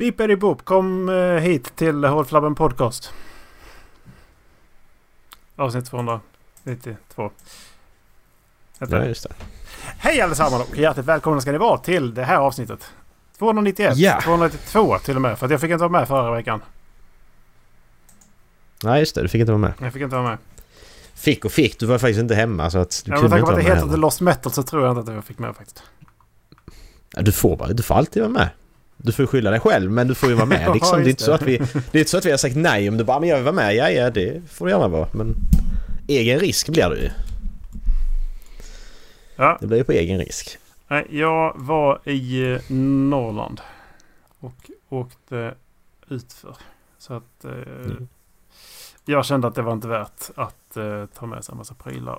Beep Boop, kom eh, hit till Håll Flabben Podcast. Avsnitt 292. Heter Ja, just det. Hej allesammans och hjärtligt välkomna ska ni vara till det här avsnittet. 291, Ja. 292 till och med. För att jag fick inte vara med förra veckan. Nej, just det. Du fick inte vara med. Jag fick inte vara med. Fick och fick. Du var faktiskt inte hemma så att du Ja, med kunde tanke inte på att vara det med. heter The. Lost Metal så tror jag inte att jag fick med faktiskt. Ja, du, får bara, du får alltid vara med. Du får skylla dig själv men du får ju vara med. Ja, liksom, det, är inte så att vi, det är inte så att vi har sagt nej om du bara men jag vill vara med. Ja, ja, det får du gärna vara. Men egen risk blir det ju. Ja, Det blir ju på egen risk. nej, jag var i eh, Norrland. Och åkte utför. Så att eh, Mm. jag kände att det var inte värt att eh, ta med sig en massa prylar.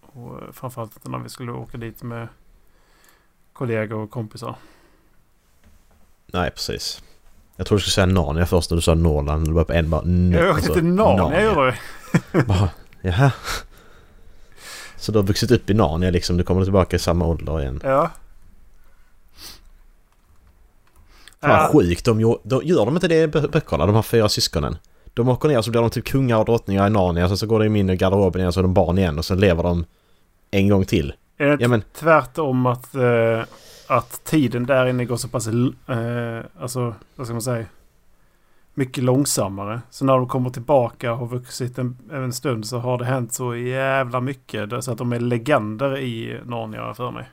Och eh, framförallt när vi skulle åka dit med kollegor och kompisar. Nej, precis. Jag tror du skulle säga Narnia först när du sa Norrland. Du var på en bara... Jag åkte alltså, till Narnia gjorde. Bara, Jaha. Så du har vuxit upp i Narnia liksom. Du kommer tillbaka i samma ålder igen. Ja. Fan vad Ja. sjukt. De, gör- de, gör de inte det i bö- böckerna? De här fyra syskonen. De åker ner så blir de typ kungar och drottningar i Narnia. Sen så går de in i garderoben igen så är de barn igen. Och sen lever de en gång till. Är det Ja men tvärtom att, eh, att tiden där inne går så pass... Eh, alltså, vad ska man säga? Mycket långsammare. Så när de kommer tillbaka och har vuxit en, en stund så har det hänt så jävla mycket. Så att de är legender i Narnia för mig.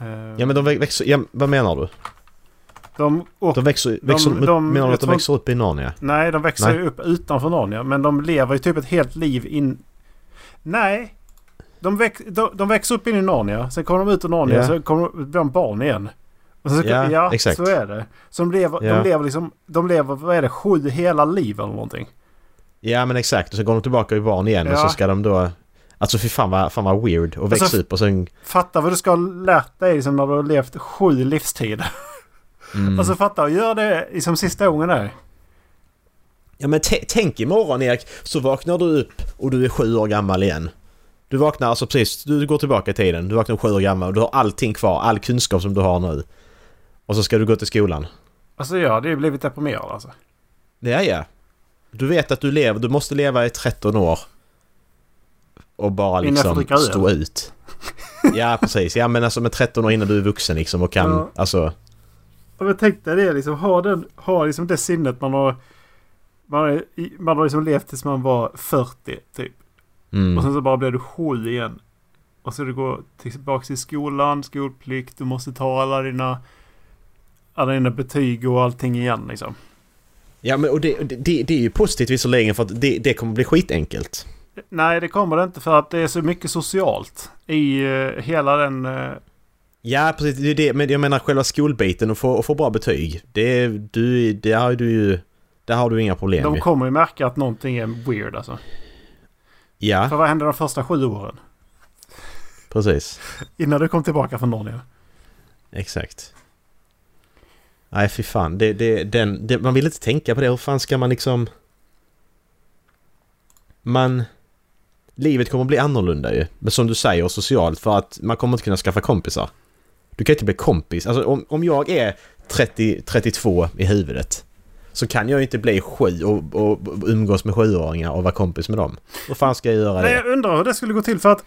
Eh, Ja men de vä- växer... Ja, vad menar du? de, och, De växer... växer de- de, menar du att de tror- växer upp i Narnia? nej, de växer Nej. ju upp utanför Narnia. Men de lever ju typ ett helt liv in... Nej. De, väx, de, de växer upp in i Narnia. Sen kommer de ut ur Narnia Ja. så kommer de, blir de barn igen. Och så, Ja, ja, exakt. så är det. Så de lever, Ja. de lever liksom... De lever, vad är det, sju hela liv eller någonting. Ja men exakt. Och så går de tillbaka i barn igen och Ja. så ska de då... Alltså fy fan vad, fan vad weird. Och växa Alltså- upp och sen... Fatta vad du ska ha lärt dig liksom, när du har levt sju livstider. Mm. Alltså fatta och gör det liksom sista gången där. Ja men tänk imorgon Erik, så vaknar du upp och du är sju år gammal igen. Du vaknar alltså precis, du går tillbaka i tiden, du vaknar sju år gammal och du har allting kvar, all kunskap som du har nu. Och så ska du gå till skolan. Alltså jag hade ju blivit deprimerad alltså. Ja, ja. Du vet att du lever, du måste leva i 13 år. Och bara liksom dricka öl. stå ut. Ja precis, ja men alltså med 13 år innan du är vuxen liksom och kan, Ja. alltså... Ja, men tänk dig det liksom. Ha, den, ha liksom det sinnet man har... Man har, man har liksom levt tills man var 40 typ. Mm. Och sen så bara blir du sju igen. Och så du går tillbaka till skolan, skolplikt, du måste ta alla dina... Alla dina betyg och allting igen liksom. Ja men och det, det, det är ju positivt visserligen för att det, det kommer bli skitenkelt. Nej, det kommer det inte för att det är så mycket socialt i eh, hela den... eh, Ja precis, det är det, men jag menar själva skolbiten och få, och få bra betyg. Det, du, det har du ju... Där har du inga problem de kommer ju märka att någonting är weird alltså. Ja, För vad hände de första sju åren? precis. Innan du kom tillbaka från Norge. Exakt. Nej fy fan, det, det, den, det, man vill inte tänka på det. Hur fan ska man liksom... Man... Livet kommer bli annorlunda ju. Men som du säger, socialt. För att man kommer inte kunna skaffa kompisar. Du kan inte bli kompis. Alltså om, om jag är 30, 32 i huvudet. Så kan jag ju inte bli sju och, och, och umgås med sjuåringar och vara kompis med dem. Hur fan ska jag göra Nej, det? jag undrar hur det skulle gå till för att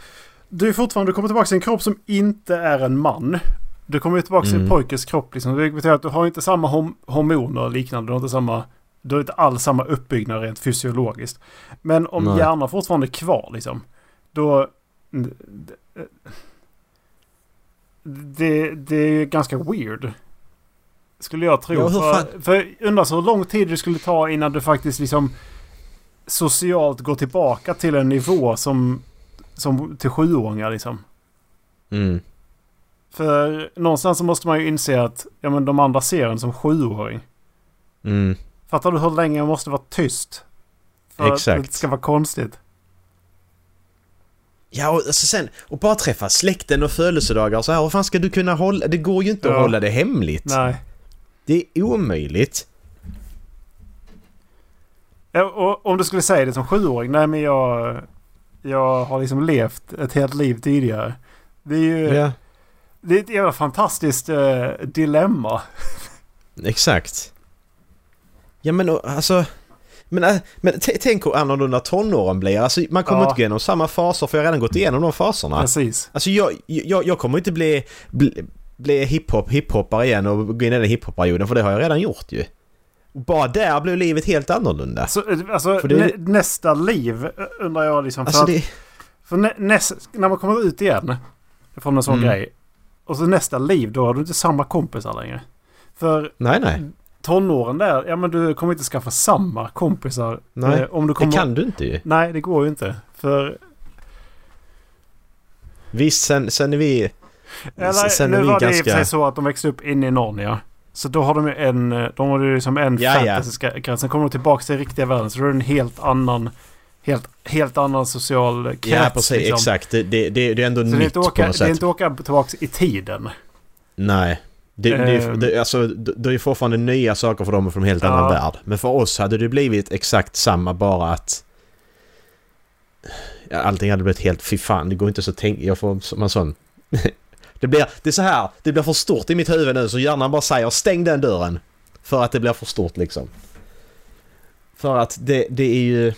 du är fortfarande, du kommer tillbaka till en kropp som inte är en man. Du kommer tillbaka till en Mm. pojkes kropp liksom. Det betyder att du har inte samma hom- hormoner och liknande. Du har inte samma... Du har inte alls samma uppbyggnad rent fysiologiskt. Men om Nej. hjärnan fortfarande är kvar liksom. Då... Det, det är ju ganska weird. Skulle jag tro. Ja, hur för, fan- för undrar så hur lång tid det skulle ta innan du faktiskt liksom socialt går tillbaka till en nivå som, som till sjuåringar liksom. Mm. För någonstans så måste man ju inse att ja, men de andra ser en som sjuåring. Mm. Fattar du hur länge jag måste vara tyst? För Exakt. att det ska vara konstigt. Ja, och alltså sen, och bara träffa släkten och födelsedagar och så här. Hur fan ska du kunna hålla... Det går ju inte att Ja. hålla det hemligt. Nej. Det är omöjligt. Och om du skulle säga det som sjuåring. Nej men jag... Jag har liksom levt ett helt liv tidigare. Det är ju... Ja. Det är ett jävla fantastiskt eh, dilemma. Exakt. Ja men alltså... Men, äh, men tänk hur annorlunda tonåren blir. Alltså, man kommer Ja. inte gå igenom samma faser för jag har redan gått igenom de faserna. Precis. Alltså jag, jag, jag kommer inte bli, bli, bli hiphop, hiphoppare igen och gå in i den hiphopperioden för det har jag redan gjort ju. Bara där blev livet helt annorlunda. Alltså, alltså det- nä, nästa liv undrar jag liksom. För, Alltså att, det... för nä, näst, när man kommer ut igen från en sån Mm. grej. Och så nästa liv, då har du inte samma kompisar längre. För Nej nej. tonåren där, ja men du kommer inte skaffa samma kompisar. Nej, eh, om du kommer... Det kan du inte ju. Nej, det går ju inte. För... Visst, sen, sen är vi... Eller, sen är nu var det i och för sig så att de växte upp inne i Narnia. Så då har de ju en, de har ju som en Ja, ja. fantasy Sen kommer de tillbaka till riktiga världen. Så då är det en helt annan, helt, helt annan social krets. Ja precis, liksom. exakt. Det, det, det, är ändå Så det är, nytt inte på åka, något det är sätt. inte åka tillbaka i tiden. Nej. Det, det, Ehm. det, alltså, det är fortfarande nya saker för dem från en helt Ja. annan värld. Men för oss hade det blivit exakt samma bara att... Allting hade blivit helt... Fy fan, det går inte så tänka... Jag får som en sån det, blir, det är så här, det blir för stort i mitt huvud nu så hjärnan bara säger stäng den dörren. För att det blir för stort liksom. För att det, det är ju...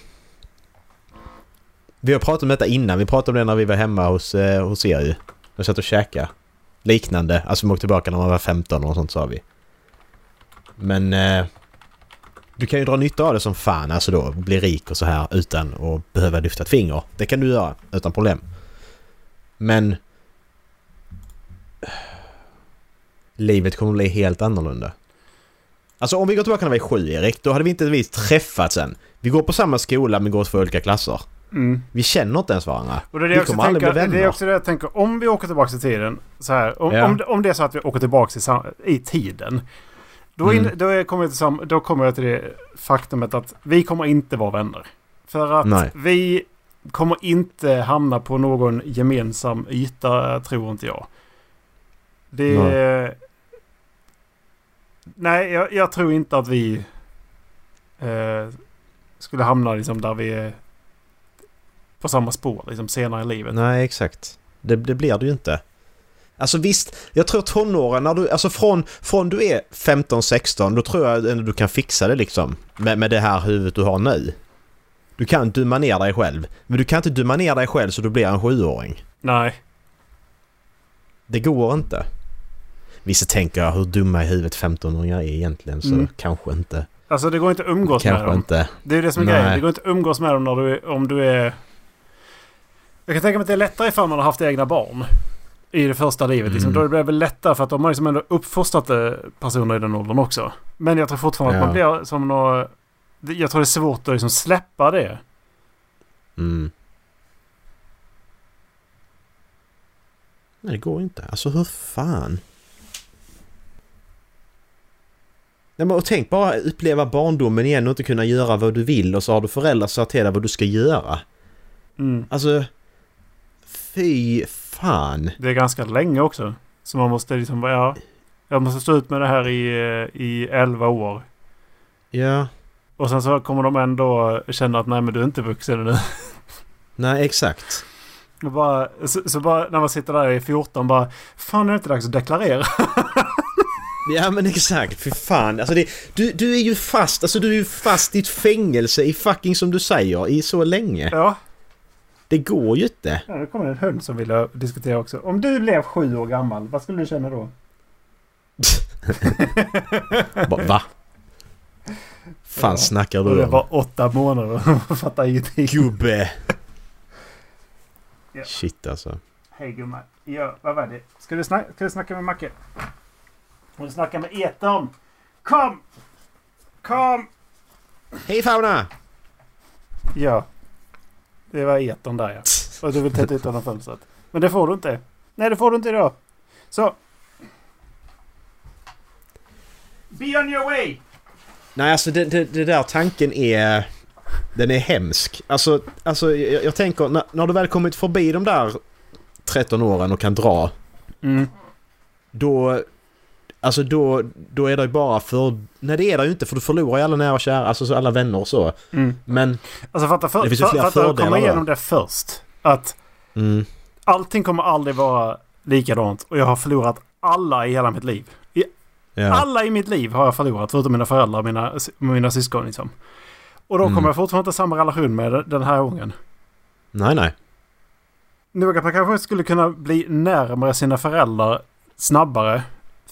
Vi har pratat om detta innan. Vi pratade om det när vi var hemma hos, eh, hos er ju. Vi satt och käkade. Liknande. Alltså vi åkte tillbaka när man var 15 och sånt sa vi. Men... Eh, du kan ju dra nytta av det som fan alltså då. Bli rik och så här utan att behöva lyfta ett finger. Det kan du göra utan problem. Men... Livet kommer bli helt annorlunda. Alltså om vi går tillbaka när vi är sju Erik, då hade vi inte vi träffats än. Vi går på samma skola men går två olika klasser. Mm. Vi känner inte ens varandra. Och det är det, Vi kommer aldrig tänker, bli vänner. det är också det jag tänker. Om vi åker tillbaka i tiden. Så här, om, Ja. om, det- om det är så att vi åker tillbaka i, i tiden. Då, in, Mm. då, kommer jag till sam, då kommer jag till det faktumet att vi kommer inte vara vänner. För att Nej. vi kommer inte hamna på någon gemensam yta, tror inte jag. Det... Nej, Nej jag, jag tror inte att vi eh, skulle hamna liksom där vi är på samma spår liksom senare i livet. Nej, exakt. Det, det blir det ju inte. Alltså visst, jag tror tonåren, när du, alltså från, från du är 15-16, då tror jag ändå du kan fixa det liksom. Med, med det här huvudet du har nu. Du kan dumma ner dig själv. Men du kan inte dumma ner dig själv så du blir en sjuåring. Nej. Det går inte. Vissa tänker hur dumma i huvudet 15-åringar är egentligen så Mm. kanske inte. Alltså det går inte att umgås med Kanske dem. inte. Det är det som är Nej. grejen. Det går inte att umgås med dem när du, om du är... Jag kan tänka mig att det är lättare ifall man har haft egna barn. I det första livet. Liksom. Mm. Då blir det väl lättare för att de har liksom ändå uppfostrat eh, personer i den åldern också. Men jag tror fortfarande att man blir som det- Jag tror det är svårt att liksom släppa det. Mm. Nej, det går inte. Alltså hur fan? Nej, men och tänk bara uppleva barndomen igen och inte kunna göra vad du vill och så har du föräldrar som till dig vad du ska göra. Mm. Alltså... Fy fan. Det är ganska länge också. Så man måste liksom bara, ja. Jag måste stå ut med det här i, eh, i 11 år. Ja. Och sen så kommer de ändå känna att nej men du är inte vuxen nu. Nej, exakt. Bara, så, så bara när man sitter där i 14 bara Fan är det inte dags att deklarera? Ja men exakt, för fan. Alltså det, du, du är ju fast, alltså du är ju fast i ett fängelse i fucking som du säger i så länge. Ja. Det går ju inte. ja. Nu kommer en hund som vill diskutera också. Om du blev sju år gammal, vad skulle du känna då? Va? Fan Ja. snackar du det om? var åtta månader och fattar ingenting. Gubbe! Ja. Shit alltså. Hej gumman. Ja, vad var det? Ska du, snacka, ska du snacka med Macke? Ska du snacka med Eton? Kom! Kom! Hej Fauna! Ja. Det var Eton där ja. Och du vill täta ut honom fönstret. Men det får du inte. Nej, det får du inte idag. Så. Be on your way! Nej alltså det, det, det där tanken är... Den är hemsk. Alltså, alltså jag, jag tänker när, när du väl kommit förbi de där 13 åren och kan dra. Mm. Då... Alltså då, då är det ju bara för... Nej det är det ju inte för du förlorar ju alla nära och kära, alltså så alla vänner och så. Mm. Men... Alltså fatta, för, Det finns ju flera fatta komma igenom det först. Att Mm, allting kommer aldrig vara likadant. Och jag har förlorat alla i hela mitt liv. I Ja. Alla i mitt liv har jag förlorat, förutom mina föräldrar och mina, mina syskon. Liksom. Och då Mm. kommer jag fortfarande inte ha samma relation med den här gången. Nej, nej. Att man kanske skulle kunna bli närmare sina föräldrar snabbare.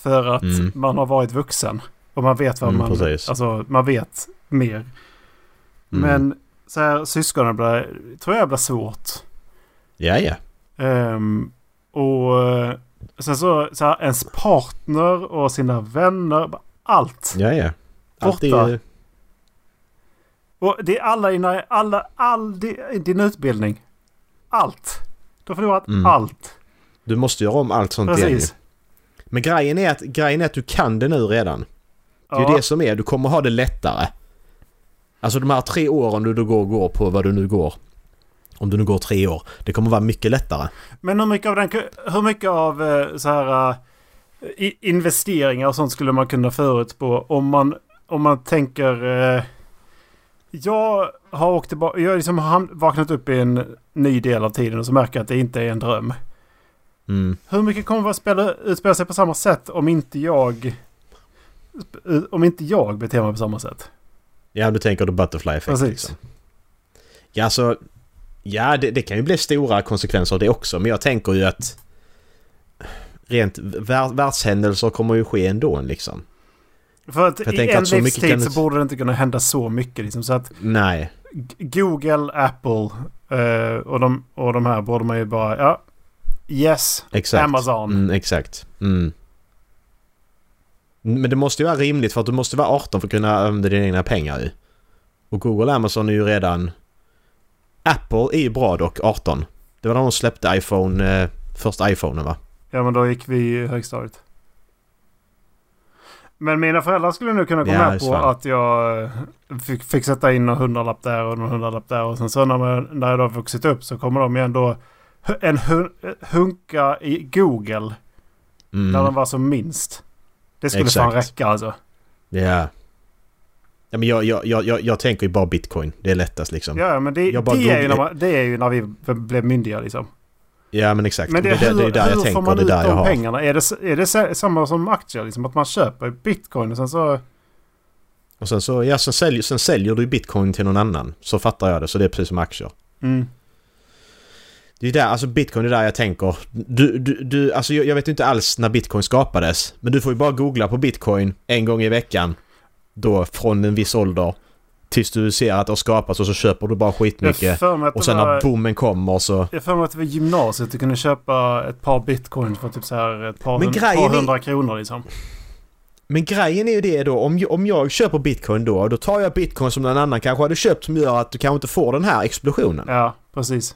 För att Mm. man har varit vuxen. Och man vet vad Mm, man... precis. Alltså, man vet mer. Mm. Men så här, syskonen blir, tror jag blir svårt. Ja, ja. Ehm, och eh, sen så, så här, ens partner och sina vänner. Allt. Ja, ja. Allt är Borta. ju- Och det är alla dina, alla, all di, din utbildning. Allt. Du har förlorat Mm. allt. Du måste göra om allt sånt igen. Precis. Men grejen är, att, grejen är att du kan det nu redan. Det är ju Ja. det som är. Du kommer ha det lättare. Alltså de här tre åren du då går, går på vad du nu går. Om du nu går tre år. Det kommer vara mycket lättare. Men hur mycket av, den, hur mycket av eh, så här eh, investeringar och sånt skulle man kunna förutspå om man, om man tänker... eh, jag har åkt tillbaka, jag har liksom vaknat upp i en ny del av tiden och så märker jag att det inte är en dröm. Mm. Hur mycket kommer att spela, utspela sig på samma sätt om inte jag... Om inte jag beter mig på samma sätt? Ja, du tänker då butterfly Precis. liksom. Ja, alltså... Ja, det, det kan ju bli stora konsekvenser av det också. Men jag tänker ju att... Rent vär, världshändelser kommer ju ske ändå liksom. För att Jag i en att så livstid kan så borde det inte kunna hända så mycket. Liksom. Så att Nej. Google, Apple eh, och, de, och de här borde man ju bara... Ja, yes, Exakt. Amazon. Mm, exakt. Mm. Men det måste ju vara rimligt för att du måste vara 18 för att kunna använda dina egna pengar ju. Och Google och Amazon är ju redan... Apple är ju bra dock, 18. Det var när de släppte iPhone, eh, första iPhonen va? Ja, men då gick vi i högstadiet. Men mina föräldrar skulle nu kunna gå Ja, med på fan. att jag eh, fick, fick sätta in någon hundralapp där och någon hundralapp där. Och sen så när, man, när jag då vuxit upp så kommer de ju ändå en hun, hunka i Google Mm. när de var som minst. Det skulle fan Exakt. räcka alltså. Ja. Ja men jag, jag, jag, jag, tänker ju bara bitcoin. Det är lättast liksom. Ja, Ja, men det, det, är ju när man, det är ju när vi blev myndiga liksom. men exakt. Men det, det, hur, det är där jag tänker. man Det är där jag har. pengarna? Är det, är det sa- samma som aktier? Liksom, att man köper bitcoin och sen så... Och sen så, ja sen säljer, sen säljer du bitcoin till någon annan. Så fattar jag det. Så det är precis som aktier. Mm. Det är där, alltså bitcoin är där jag tänker. Du, du, du, alltså jag, vet inte alls när bitcoin skapades. Men du får ju bara googla på bitcoin en gång i veckan. Då från en viss ålder. Tills du ser att det har skapats och så köper du bara skitmycket. Och sen var, när boomen kommer så... jag för mig att det var gymnasiet du kunde köpa ett par bitcoin för typ så här ett par, Men hund, par är- hundra kronor liksom. Men grejen är ju det då, om jag, om jag köper bitcoin då, då tar jag bitcoin som någon annan kanske hade köpt som gör att du kanske inte får den här explosionen. Ja, precis.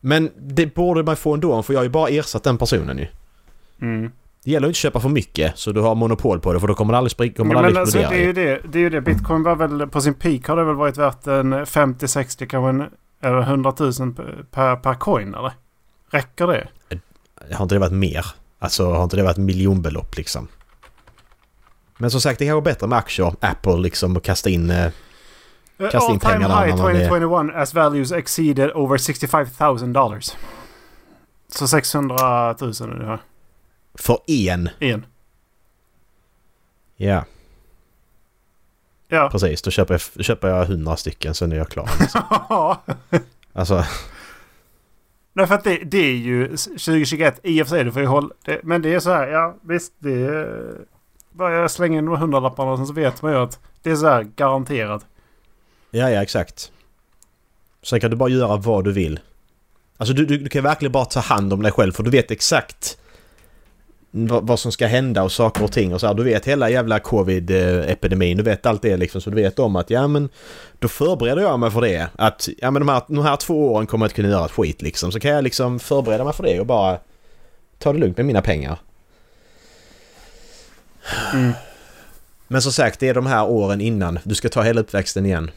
Men det borde man få ändå, för jag har ju bara ersatt den personen ju. Mm. Det gäller ju inte att köpa för mycket så du har monopol på det för då kommer det aldrig, kommer det Ja, aldrig men alltså, det, är ju. det, det är ju det. Bitcoin var väl på sin peak har det väl varit värt en 50-60 kanske eller 100 000 per, per coin eller? Räcker det? Har inte det varit mer? Alltså har inte det varit miljonbelopp liksom? Men som sagt det kan vara bättre med aktier, Apple liksom och kasta in... Eh, Kasta in pengar där high när man är- 2021 as values exceeded over 65 000 dollars. Så 600 000 ungefär. för en. En. Ja, Ja. precis. Då köper jag, köper jag 100 stycken sen är jag klar. Alltså, Nej för att det, det är ju 2021 i och för sig. Du får ju hålla, det, men det är så här, ja visst det är... Bara jag slänger in de hundralapparna sen så vet man ju att det är så här garanterat. Ja ja exakt. Sen kan du bara göra vad du vill. Alltså du, du, du kan verkligen bara ta hand om dig själv för du vet exakt vad, som ska hända och saker och ting och så här. Du vet hela jävla covid-epidemin. Du vet allt det liksom. Så du vet om att ja men då förbereder jag mig för det. Att ja men de här, de här två åren kommer jag inte kunna göra ett skit liksom. Så kan jag liksom förbereda mig för det och bara ta det lugnt med mina pengar. Mm. Men som sagt, det är de här åren innan. Du ska ta hela uppväxten igen.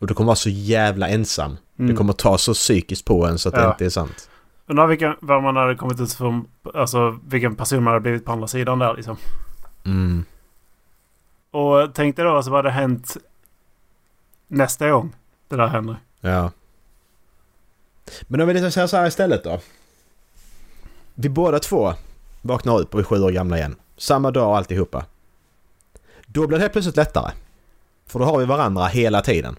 Och du kommer vara så jävla ensam. Mm. Det kommer ta så psykiskt på en så att det Ja. inte är sant. Undrar vilken, vad man hade kommit ut från, alltså vilken person man hade blivit på andra sidan där liksom. Mm. Och tänk dig då alltså vad hade hänt nästa gång det där händer. Ja. Men om vi lite säga så här istället då. Vi båda två vaknar upp och är sju år gamla igen. Samma dag och alltihopa. Då blir det helt plötsligt lättare. För då har vi varandra hela tiden.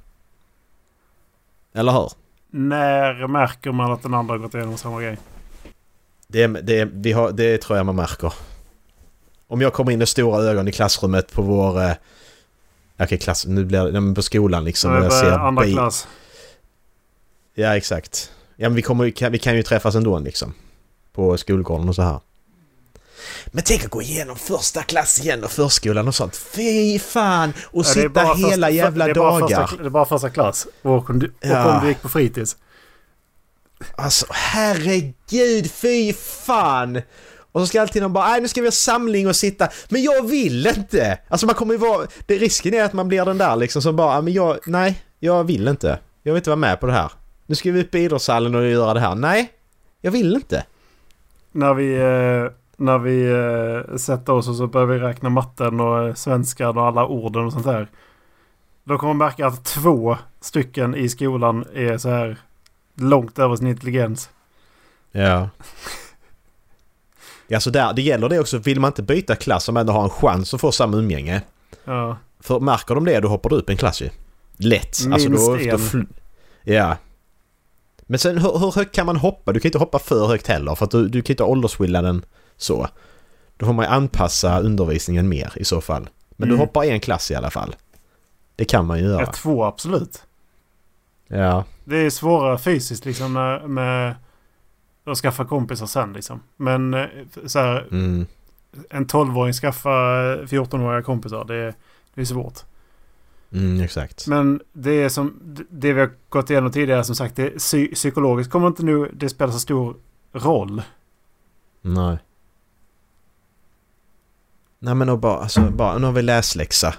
Eller hur? När märker man att den andra har gått igenom samma grej? Det, det, vi har, det tror jag man märker. Om jag kommer in med stora ögon i klassrummet på vår... Eh, Okej, klass, nu blir det på skolan liksom. Jag ser andra bi- klass. Ja, exakt. Ja, men vi, kommer, vi kan ju träffas ändå liksom. På skolgården och så här. Men tänk att gå igenom första klass igen och förskolan och sånt. Fy fan! Och Ja, sitta hela första- jävla det dagar. Första, det är bara första klass. Och om du, och Ja. om du gick på fritids. Alltså herregud, fy fan! Och så ska alltid någon bara nej nu ska vi ha samling och sitta. Men jag vill inte! Alltså man kommer ju vara... Det, risken är att man blir den där liksom som bara "Ah, men jag... Nej, jag vill inte. Jag vill inte vara med på det här. Nu ska vi upp i idrottshallen och göra det här. Nej, jag vill inte. När vi, eh, när vi eh, sätter oss och så börjar vi räkna matten och eh, svenskan och alla orden och sånt där. Då kommer man märka att två stycken i skolan är så här långt över sin intelligens. Ja. Ja, så där, det gäller det också. Vill man inte byta klass som ändå har en chans att få samma umgänge. Ja. För märker de det, då hoppar du upp en klass ju. Lätt. alltså Minst då, en. Då fl- ja. Men sen hur, hur högt kan man hoppa? Du kan inte hoppa för högt heller för att du, du kan inte åldersskillnaden så. Då får man ju anpassa undervisningen mer i så fall. Men Mm. du hoppar en klass i alla fall. Det kan man ju ja, göra. två absolut. Ja. Det är svårare fysiskt liksom med, med att skaffa kompisar sen liksom. Men eh, så här, Mm. en 12-åring skaffar 14-åriga kompisar. Det, det är svårt. Mm, exakt. Men det är som det vi har gått igenom tidigare som sagt. Det, psy, psykologiskt kommer inte nu det spela så stor roll. Nej. Nej men och bara, alltså, bara, nu har vi läsläxa.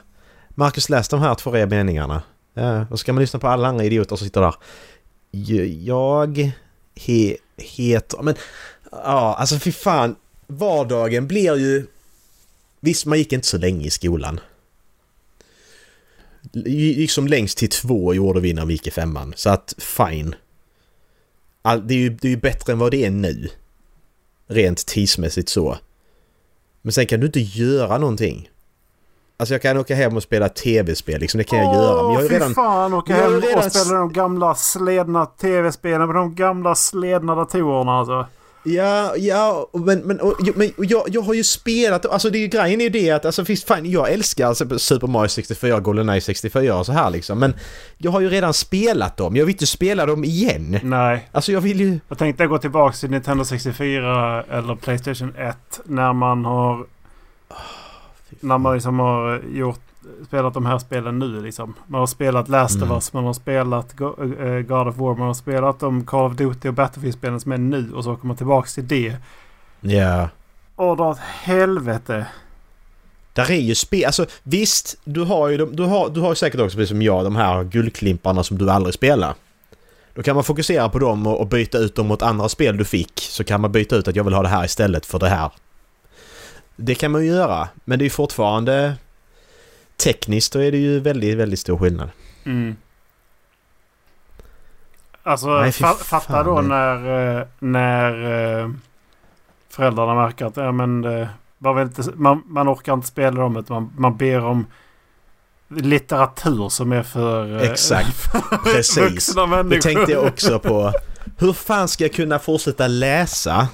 Marcus läs de här två meningarna. Ja, och så kan man lyssna på alla andra idioter som sitter där. Jag he, heter... Men ja, alltså fy fan. Vardagen blir ju... Visst, man gick inte så länge i skolan. Gick som längst till två gjorde vi när vi gick i femman. Så att fine. All, det, är ju, det är ju bättre än vad det är nu. Rent tidsmässigt så. Men sen kan du inte göra någonting. Alltså jag kan åka hem och spela tv-spel liksom, det kan jag göra. Men jag har ju redan... fan åka hem redan och spela de gamla sledna tv-spelen med de gamla sledna datorerna alltså. Ja, ja, men, men, och, men och jag, jag har ju spelat, alltså det grejen är ju det att, alltså visst fan, jag älskar alltså, Super Mario 64, Goldeneye 64 och så här liksom, men jag har ju redan spelat dem, jag vill inte spela dem igen. Nej. Alltså jag vill ju... Jag tänkte gå tillbaka till Nintendo 64 eller Playstation 1 när man har... När man liksom har gjort, spelat de här spelen nu liksom. Man har spelat Last Mm. of Us, man har spelat eh, God of War, man har spelat de Call of Duty och Battlefield-spelen som är nu och så kommer man tillbaka till det. Ja. Åh, dra åt helvete. Där är ju spel, alltså visst, du har ju, de, du har, du har säkert också precis som jag de här guldklimparna som du aldrig spelar. Då kan man fokusera på dem och, och byta ut dem mot andra spel du fick. Så kan man byta ut att jag vill ha det här istället för det här. Det kan man ju göra, men det är fortfarande... Tekniskt då är det ju väldigt, väldigt stor skillnad. Mm. Alltså Nej, fa- fatta då när, eh, när eh, föräldrarna märker att ja, men, eh, man, vill inte, man, man orkar inte spela dem utan man, man ber om litteratur som är för Exakt, för precis. vuxna människor. Det tänkte jag också på. Hur fan ska jag kunna fortsätta läsa?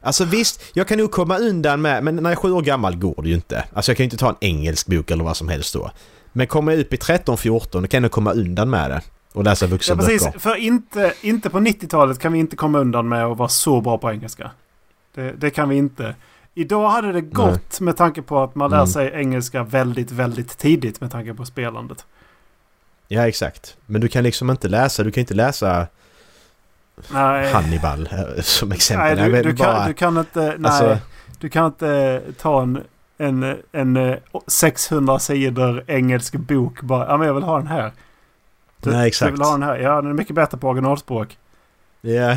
Alltså visst, jag kan nog komma undan med, men när jag är sju år gammal går det ju inte. Alltså jag kan ju inte ta en engelsk bok eller vad som helst då. Men kommer jag upp i 13-14 då kan jag komma undan med det. Och läsa Ja, vuxenböcker. precis. För inte, inte på 90-talet kan vi inte komma undan med att vara så bra på engelska. Det, det kan vi inte. Idag hade det gått med tanke på att man lär Mm. sig engelska väldigt, väldigt tidigt med tanke på spelandet. Ja, exakt. Men du kan liksom inte läsa, du kan inte läsa Nej, Hannibal eh, som exempel. nej du, Jag du, kan, bara- du kan inte... Nej, Alltså- du kan inte ta en, en, en eh, 600 sidor engelsk bok bara. Ja, men jag vill ha den här. Du, Nej, exakt. vill ha den här. Ja, den är mycket bättre på originalspråk. Ja.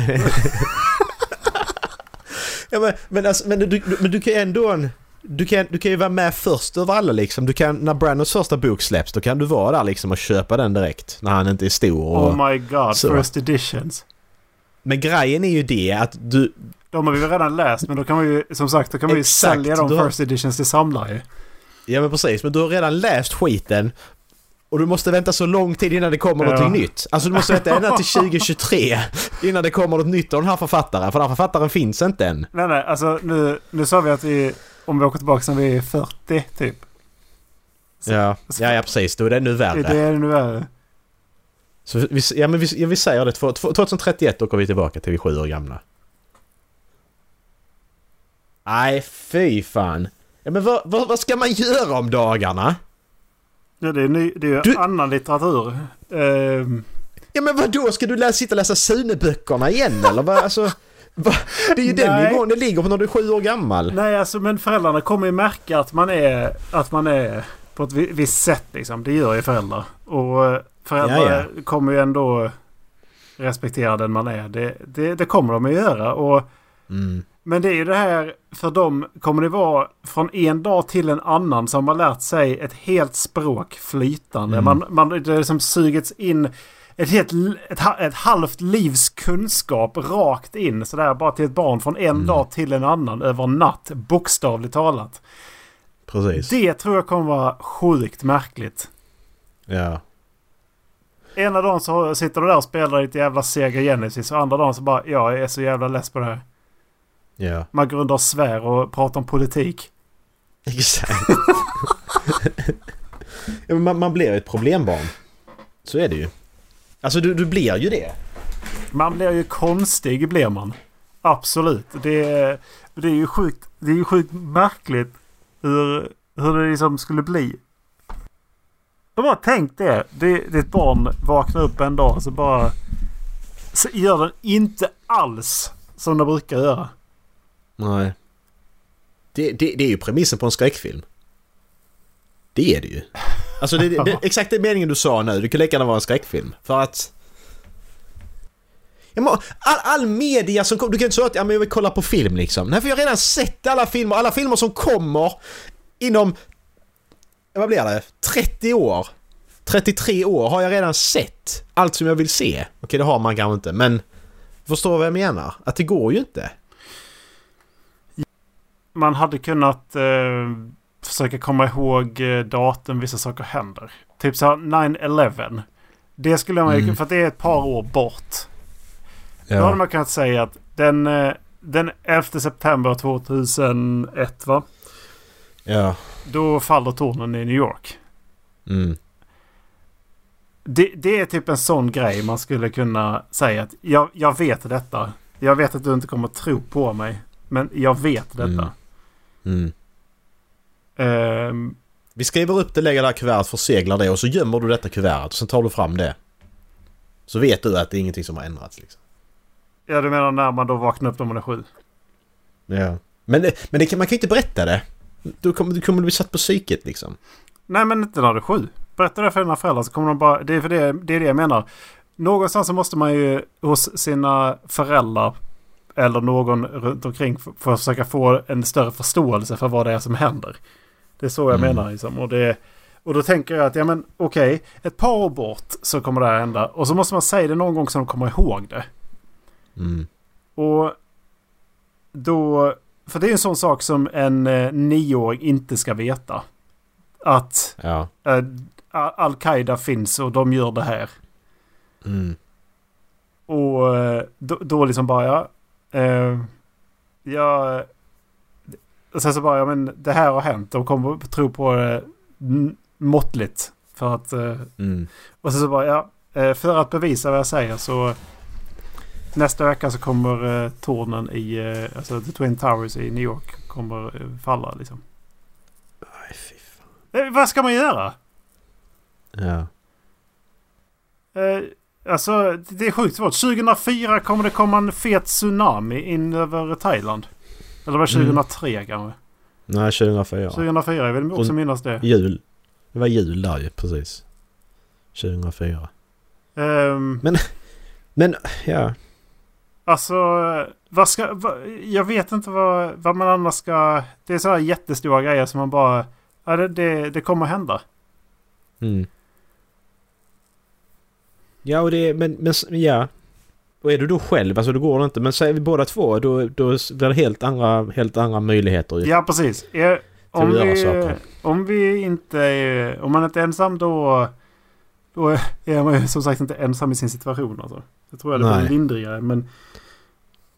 ja men, men, alltså, men, du, men du kan ändå... Du kan, du kan ju vara med först över alla liksom. Du kan, när Brandons första bok släpps då kan du vara där liksom och köpa den direkt. När han inte är stor och... Oh my god, så. first editions. Men grejen är ju det att du... De har vi ju redan läst men då kan man ju som sagt då kan man ju Exakt, sälja de då- first editions till samlare. Ja men precis, men du har redan läst skiten. Och du måste vänta så lång tid innan det kommer Ja. någonting nytt. Alltså du måste vänta ända till 2023 innan det kommer något nytt av den här författaren. För den här författaren finns inte än. Nej nej alltså nu, nu sa vi att vi om vi åker tillbaka när vi är 40 typ. Så- Ja, ja, ja precis. Då är det ännu Det värre. är nu är. Så vi, ja, men vi, vi säger det. Två- två- 2031 åker vi tillbaka till vi är sju år gamla. Nej, fy fan. Ja, men vad, vad, vad ska man göra om dagarna? Ja det är, ny, det är ju Du- annan litteratur. Ehm, Ja men vad då ska du läsa, sitta och läsa Sune-böckerna igen eller? Vad, alltså, vad, det är ju den nivån det ligger på när du är sju år gammal. nej alltså men föräldrarna kommer ju märka att man är, att man är på ett vi- visst sätt liksom. Det gör ju föräldrar. Och föräldrar kommer ju ändå respektera den man är. Det, det, det kommer de att göra. Och Mm. Men det är ju det här, för dem kommer det vara från en dag till en annan som har lärt sig ett helt språk flytande. Mm. Man, man, det är som sugits in ett, helt, ett, ett halvt livs kunskap rakt in sådär bara till ett barn från en Mm. dag till en annan över natt. Bokstavligt talat. Precis. Det tror jag kommer vara sjukt märkligt. Ja. Ena dagen så sitter du där och spelar lite jävla Sega Genesis och andra dagen så bara jag är så jävla less på det här. Ja. Man går runt och svär och pratar om politik. Exakt. ja, man, man blir ju ett problembarn. Så är det ju. Alltså du, du blir ju det. Man blir ju konstig blir man. Absolut. Det är, det är ju sjukt, det är ju sjukt märkligt hur, hur det liksom skulle bli. Jag bara tänk det. Ditt barn vaknar upp en dag så bara så gör den inte alls som den brukar göra. Nej. Det, det, det är ju premissen på en skräckfilm. Det är det ju. Alltså det, det, exakt den meningen du sa nu. Det kan lika gärna vara en skräckfilm. För att... All, all media som kommer... Du kan inte säga att ja, men jag vill kolla på film liksom. Nej, för jag har redan sett alla filmer. Alla filmer som kommer inom... Vad blir det? 30 år. 33 år har jag redan sett allt som jag vill se. Okej, det har man kanske inte, men... Förstår vad jag menar? Att det går ju inte. Man hade kunnat eh, försöka komma ihåg eh, datum vissa saker händer. Typ så här 9-11. Det skulle man ju... Mm. För att det är ett par år bort. Då hade man kunnat säga att den, eh, den 11 september 2001 va? Ja. Då faller tornen i New York. Mm. Det, det är typ en sån grej man skulle kunna säga att jag, jag vet detta. Jag vet att du inte kommer tro på mig. Men jag vet detta. Mm. Ehm, Vi skriver upp det, lägger det här kuvertet, förseglar det och så gömmer du detta kuvertet och sen tar du fram det. Så vet du att det är ingenting som har ändrats liksom. ja du menar när man då vaknar upp när man är sju? Ja. Men, men kan, man kan inte berätta det. Du kommer, du kommer bli satt på psyket liksom. Nej men inte när du är sju. Berätta det för dina föräldrar så kommer de bara... Det är, för det, det är det jag menar. Någonstans så måste man ju hos sina föräldrar eller någon runt omkring för, att försöka få en större förståelse för vad det är som händer. Det är så jag Mm. menar liksom. Och, det, och då tänker jag att ja men okej, ett par år bort så kommer det här hända. Och så måste man säga det någon gång så de kommer ihåg det. Mm. Och då... För det är en sån sak som en eh, nioåring inte ska veta. Att Ja. eh, Al-Qaida finns och de gör det här. Mm. Och eh, då, då liksom bara ja. Eh, ja och sen så bara ja men det här har hänt. De kommer att tro på det måttligt. För att... Eh, Mm. och sen så bara ja. Eh, för att bevisa vad jag säger så... Nästa vecka så kommer eh, tornen i... Eh, alltså The Twin Towers i New York kommer eh, falla liksom. Nej, fy fan. Eh, vad ska man göra? Ja. Eh, alltså det är sjukt svårt. 2004 kommer det komma en fet tsunami in över Thailand. Eller var det Mm. 2003 kanske? Nej, 2004. 2004, jag vill också Och- minnas det. Jul. Det var jul där ju, precis. 2004. Ehm, Men, ja. Alltså, vad ska... Vad, jag vet inte vad, vad man annars ska... Det är sådana jättestora grejer som man bara... Ja, det, det, det kommer hända. Mm. Ja, och det... Men, men ja. och är du då själv, alltså då går det inte. Men säger vi båda två, då, då blir det helt andra, helt andra möjligheter. Ja, precis. Är, om, vi, om vi inte är... Om man inte är ensam då... Då är man ju som sagt inte ensam i sin situation alltså. Jag tror jag det blir lindrigare men...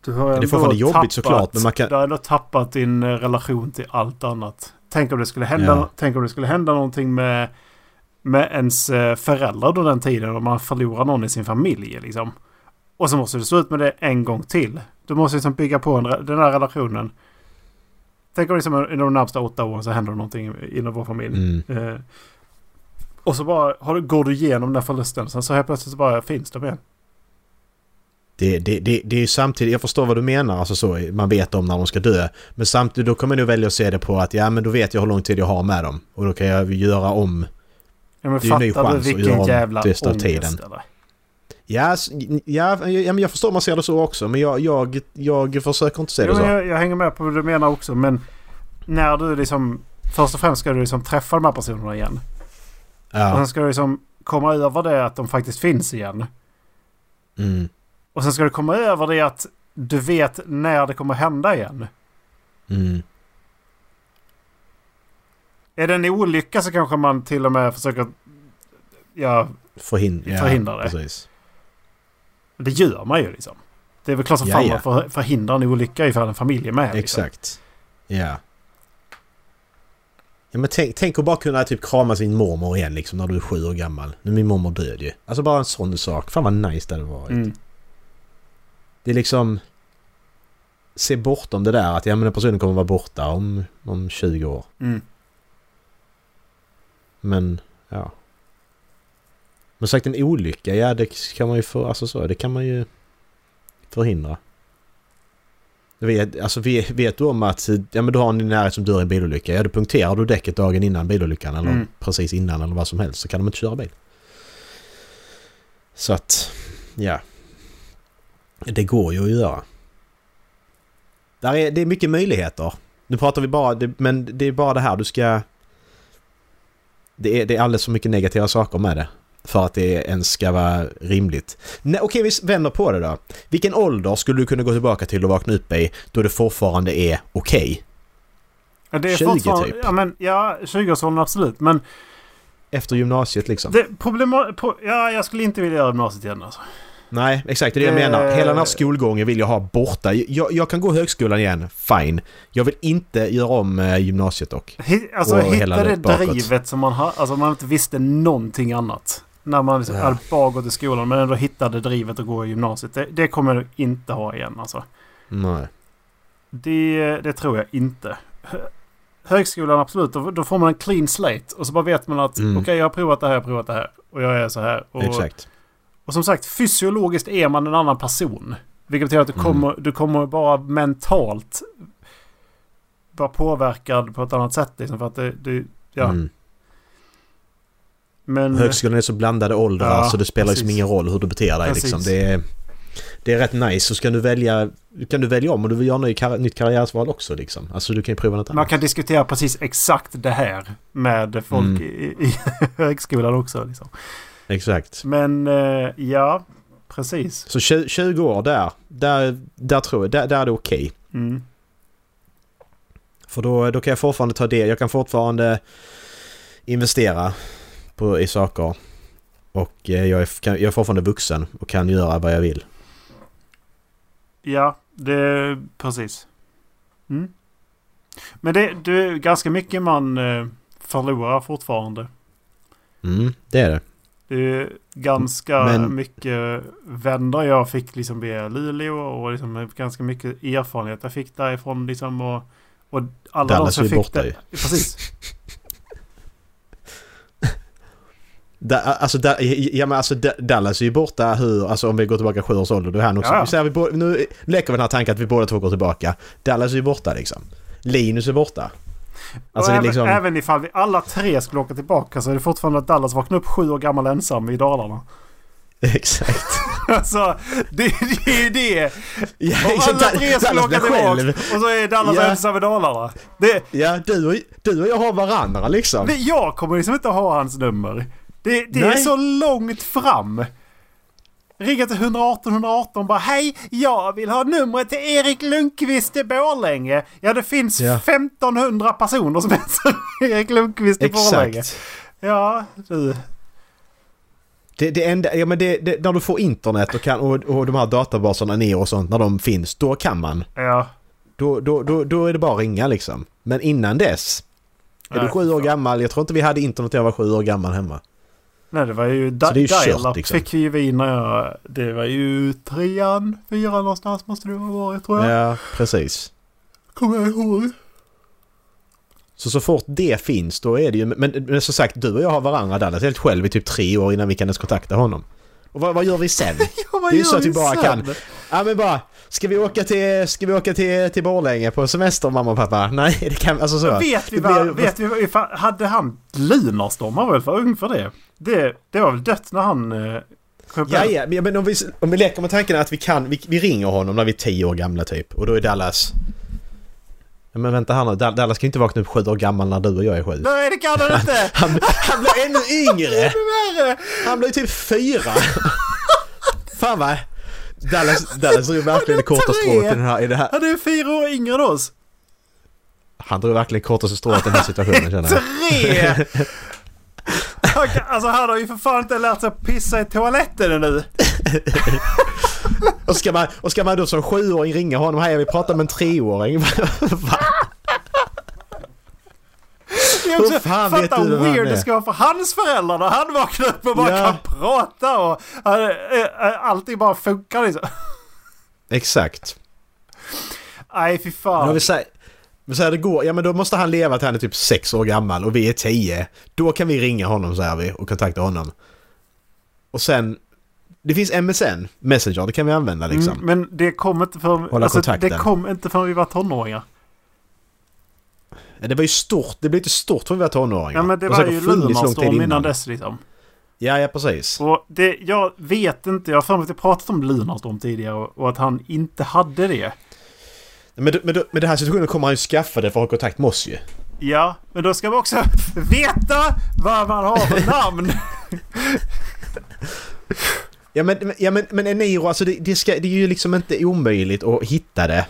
Du har är ändå fortfarande jobbigt såklart, men man kan- Du har ändå tappat din eh, relation till allt annat. Tänk om det skulle hända, Ja. tänk om det skulle hända någonting med, med ens eh, föräldrar då den tiden. Om man förlorar någon i sin familj liksom. Och så måste du stå ut med det en gång till. Du måste liksom bygga på en, den här relationen. Tänk om liksom inom de närmsta åtta åren så händer det någonting inom vår familj. Mm. Eh, och så bara har du, går du igenom den förlusten. Sen så helt plötsligt så bara finns de igen. Det, det, det, det är ju samtidigt, jag förstår vad du menar, alltså så, man vet om när de ska dö. Men samtidigt, då kommer nog välja att se det på att ja men då vet jag hur lång tid jag har med dem. Och då kan jag göra om. Ja, men Det är ju en ny fattar du chans att göra vilken om jävla resten av ångest tiden. eller? Ja, ja, ja, men jag förstår man ser det så också. Men jag, jag, jag försöker inte se Jo, det så. jag, jag hänger med på vad du menar också. Men när du liksom... Först och främst ska du liksom träffa de här personerna igen. Och Ja. sen ska du liksom komma över det att de faktiskt finns igen. Mm, Och sen ska du komma över det att du vet när det kommer hända igen. mm. Är det en olycka så kanske man till och med försöker... Ja, Förhin ja, Förhindra det. Precis. det gör man ju liksom. Det är väl klart som Ja, fan ja. man för, förhindrar en olycka ifall en familj är med. Liksom. Exakt. Ja. Ja men tänk, tänk att bara kunna typ krama sin mormor igen liksom när du är sju år gammal. Nu är min mormor död ju. Alltså bara en sån sak. Fan vad nice det hade varit. Mm. Det är liksom... Se bortom det där att ja men den personen kommer vara borta om, om 20 år. Mm. Men ja. Men sagt en olycka, ja det kan man ju för, alltså så, det kan man ju förhindra. Vet, alltså vet, vet du om att ja, men du har en i närhet som dör i en bilolycka, ja då punkterar du däcket dagen innan bilolyckan eller Mm. precis innan eller vad som helst så kan de inte köra bil. Så att, ja. Det går ju att göra. Där är, det är mycket möjligheter. Nu pratar vi bara, det, men det är bara det här du ska... Det är, det är alldeles för mycket negativa saker med det. För att det ens ska vara rimligt. Nej, okej, vi vänder på det då. Vilken ålder skulle du kunna gå tillbaka till och vakna upp i då det fortfarande är okej? Ja, det är 20 fortfarande- typ. Ja, men, ja 20-årsåldern absolut. Men Efter gymnasiet liksom? det problema, pro, Ja, jag skulle inte vilja göra gymnasiet igen alltså. Nej, exakt. Det är det jag menar. Hela den här skolgången vill jag ha borta. Jag, jag kan gå högskolan igen, fine. Jag vill inte göra om eh, gymnasiet dock. Alltså Och hitta det bakåt. drivet som man har, alltså man inte visste någonting annat. När man liksom Ja. gått i skolan men ändå hittade drivet att gå i gymnasiet. Det, det kommer du inte ha igen alltså. Nej. Det, det tror jag inte. Hö- Högskolan absolut, då, då får man en clean slate. Och så bara vet man att Mm. okej jag har provat det här, jag har provat det här. Och jag är så här. Och, Exakt. och som sagt, fysiologiskt är man en annan person. Vilket betyder att du Mm. kommer, du kommer bara mentalt vara påverkad på ett annat sätt. Liksom, för att det, det, ja. Mm. Men... Högskolan är så blandade åldrar Ja, så det spelar liksom precis. ingen roll hur du beter dig. Liksom. Det, är, det är rätt nice. Så ska du välja, kan du välja om och du vill göra ny, kar- nytt karriärsval också. Liksom. Alltså du kan ju prova något Man annat. kan diskutera precis exakt det här med folk Mm. i, i högskolan också. Liksom. Exakt. Men eh, ja, precis. Så 20, 20 år där, där, där tror jag, där, där är det okej. Mm. För då, då kan jag fortfarande ta det. Jag kan fortfarande investera på, i saker. Och eh, jag är, kan, jag är fortfarande vuxen och kan göra vad jag vill. Ja, det precis. Mm. Men det, det är ganska mycket man eh, förlorar fortfarande. Mm, det är det. Det är ganska Men- mycket vänner jag fick liksom via Luleå och liksom ganska mycket erfarenhet jag fick därifrån liksom och, och alla de Dallas som är fick borta det. ju. Precis. Da, alltså, da, ja, men alltså, da, Dallas är ju borta hur, alltså om vi går tillbaka sju års ålder, då är han också. Ja. Så här, vi bo, nu leker vi den här tanken att vi båda två går tillbaka. Dallas är ju borta liksom. Linus är borta. Alltså även, liksom... även ifall vi alla tre skulle åka tillbaka så är det fortfarande att Dallas vaknar upp sju år gammal ensam i Dalarna. Exakt. alltså, det, det är ju det. Ja, Om alla tre skulle åka tillbaka och så är Dallas Ja. ensam i Dalarna. Det, Ja, du och, du och jag har varandra liksom. det, jag kommer liksom inte ha hans nummer. Det, det är så långt fram. Ringer till 118 118 bara hej, jag vill ha numret till Erik Lundqvist i Borlänge. Ja, det finns Ja. 1500 personer som heter Erik Lundqvist i Borlänge. Exakt. Ja, du. Det, det enda, ja men det, det, när du får internet och, kan, och, och de här databaserna ner och sånt, när de finns, då kan man. Ja. Då, då, då, då är det bara att ringa liksom. Men innan dess, är Nej, du sju år gammal, jag tror inte vi hade internet när jag var sju år gammal hemma. Nej, det var ju... Så det är ju kört, liksom. fick ju vi när jag... Det var ju trean, fyran någonstans måste det ha varit tror jag. Ja, precis. Kommer jag ihåg. Så så fort det finns då är det ju... Men, men som sagt, du och jag har varandra Dallas helt själv i typ tre år innan vi kan ens kontakta honom. Och vad, vad gör vi sen? Ja, Det är ju så att vi bara sen? kan- Ja men bara, ska vi åka till, ska vi åka till, till Borlänge på semester mamma och pappa? Nej det kan alltså så. Vet vi vad, vet vi vad, hade han Lunarstorm? Han var väl för ung för det? Det, det var väl dött när han... Eh, Ja, ja, men- om vi, om vi leker med tanken att vi kan, vi, vi ringer honom när vi är tio år gamla typ. Och då är Dallas... Ja, men vänta här nu, Dal- Dallas kan ju inte vakna upp sju år gammal när du och jag är sju. Nej, det kan han inte! Han, han blir ännu yngre! Han blir typ fyra! Fan vad... Dallas, Dallas drog verkligen det korta strået i, den här, i det här. Han är fyra år yngre än oss. Han drog verkligen kortaste strået i den här situationen känner jag. Tre! Alltså han har ju för fan inte lärt sig att pissa i toaletten ännu. Och ska, man, och ska man då som sjuåring ringa honom, hej vill prata med en treåring. Va? Också, Hur fan vet du vem han weird det ska vara för hans föräldrar när han vaknar upp och bara Ja. kan prata och äh, äh, allting bara funkar liksom. Exakt. Nej fy Men fan. om vi säger, vi säger det går, ja men då måste han leva till han är typ sex år gammal och vi är tio. Då kan vi ringa honom säger vi och kontakta honom. Och sen, det finns MSN, Messenger, det kan vi använda liksom. Mm, men det kom inte förrän... Alltså, det kontakten. kom inte förrän vi var tonåringar. Ja, Det var ju stort, det blev inte stort för vi var tonåringar. Ja men det har var säkert ju Lunarstorm innan dess liksom. Ja, ja precis. Och det, jag vet inte, jag har för mig att jag pratat om Lunarstorm tidigare och, och att han inte hade det. Men, då- men den här situationen kommer han ju skaffa det för att ha kontakt med oss ju. Ja, men då ska man också veta vad man har för namn. Ja men, ja, men, men Eniro, alltså det, det, ska, det är ju liksom inte omöjligt att hitta det.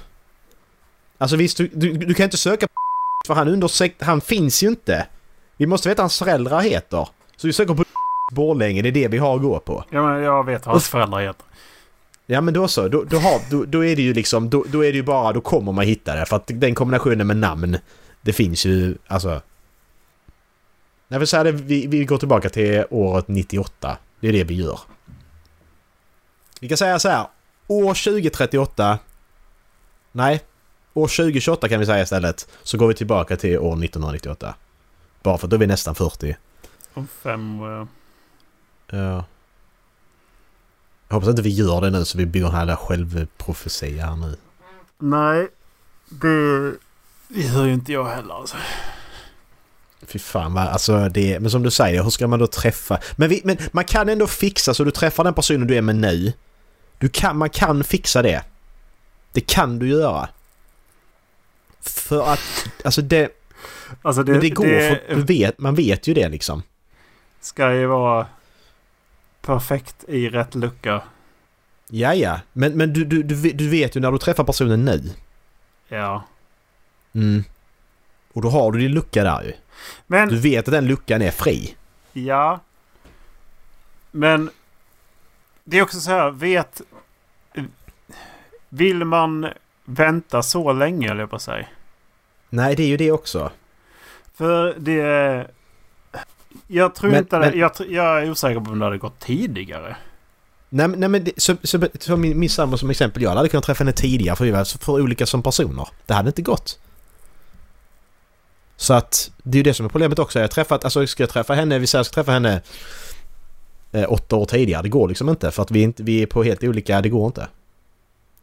Alltså visst, du, du, du kan inte söka på för han under sekt, han finns ju inte. Vi måste veta vad hans föräldrar heter. Så vi söker på Borlänge, det är det vi har att gå på. Ja, men jag vet vad hans föräldrar heter. Ja men då så, då, då, har, då, då är det ju liksom, då, då är det ju bara, då kommer man hitta det. För att den kombinationen med namn, det finns ju, alltså... Jag vill säga det, vi, vi går tillbaka till året 98. Det är det vi gör. Vi kan säga så här, år 2038... Nej, år 2028 kan vi säga istället. Så går vi tillbaka till år 1998. Bara för att då är vi nästan 40. Om fem... eh, Ja. Jag hoppas inte vi gör det nu så vi bygger en här självprofetia här nu. Nej, det... Det gör ju inte jag heller alltså. Fy fan vad, alltså det, men som du säger, hur ska man då träffa? Men, vi, men man kan ändå fixa så du träffar den personen du är med nu. Du kan, man kan fixa det. Det kan du göra. För att, alltså det, Alltså det, men det går, det för vet, man vet ju det liksom. ska ju vara perfekt i rätt lucka. Ja, ja, men, men du, du, du, du vet ju när du träffar personen nu. Ja. Mm. Och då har du din lucka där ju. Men, Du vet att den luckan är fri. ja. Men det är också så här, vet... Vill man vänta så länge, eller på säga? Nej, det är ju det också. För det... Jag tror Men- inte det, men- jag, tr- jag är osäker på om det hade gått tidigare. Nej, nej men det, så, så, så min, min sambo som exempel, jag hade kunnat träffa henne tidigare för vi var för olika som personer. Det hade inte gått. Så att det är ju det som är problemet också. Jag har träffat, alltså ska jag träffa henne, vi säger jag ska träffa henne eh, åtta år tidigare. Det går liksom inte för att vi, inte, vi är på helt olika, det går inte.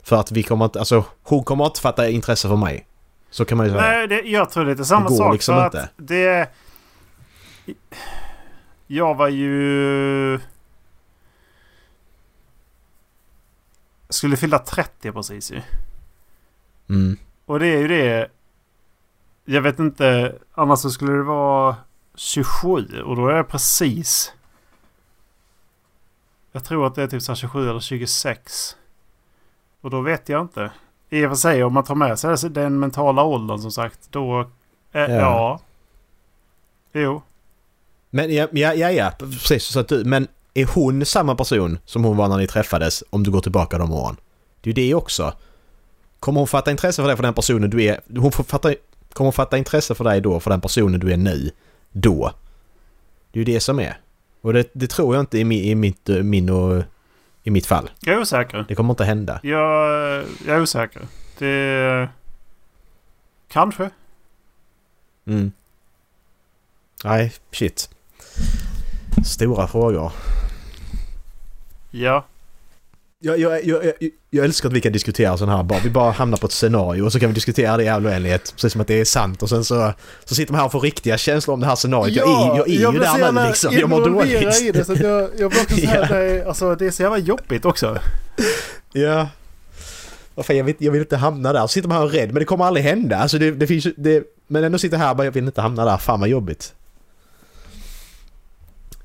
För att vi kommer inte, alltså hon kommer inte fatta intresse för mig. Så kan man ju säga. Nej, det, jag tror det är samma Det går sak. liksom för inte. att det... Jag var ju... Skulle fylla 30 precis ju. Mm. Och det är ju det... Jag vet inte. Annars så skulle det vara 27 och då är jag precis... Jag tror att det är typ så här 27 eller 26. Och då vet jag inte. I och för sig om man tar med sig den mentala åldern som sagt. Då... Eh, Ja. ja. Jo. Men ja, ja, ja, precis så att du, men är hon samma person som hon var när ni träffades om du går tillbaka de åren? Det är ju det också. Kommer hon fatta intresse för dig för den personen du är? Hon får fatta, kommer hon fatta intresse för dig då för den personen du är nu? Då? Det är ju det som är. Och det, det tror jag inte i, mi, i, mitt, eh, min och, i mitt fall. Jag är osäker. Det kommer inte hända. Jag, jag är osäker. Det... Kanske. Mm. Nej, shit. Stora frågor. Ja. Jag, jag, jag, jag, älskar att vi kan diskutera sådana här. Bara, vi bara hamnar på ett scenario och så kan vi diskutera det i all oändlighet. Precis som att det är sant. Och sen så, så sitter man här och får riktiga känslor om det här scenariot. jag är, jag är ju där nu liksom. Jag mår dåligt. i det så att jag, jag blir också Ja. det, är- alltså, det är så jävla jobbigt också. Ja. Jag, vill, jag vill inte hamna där. Så sitter man här och är rädd. Men det kommer aldrig hända. Alltså det, det finns. Det, men ändå sitter här och bara, jag vill inte hamna där. Fan vad jobbigt.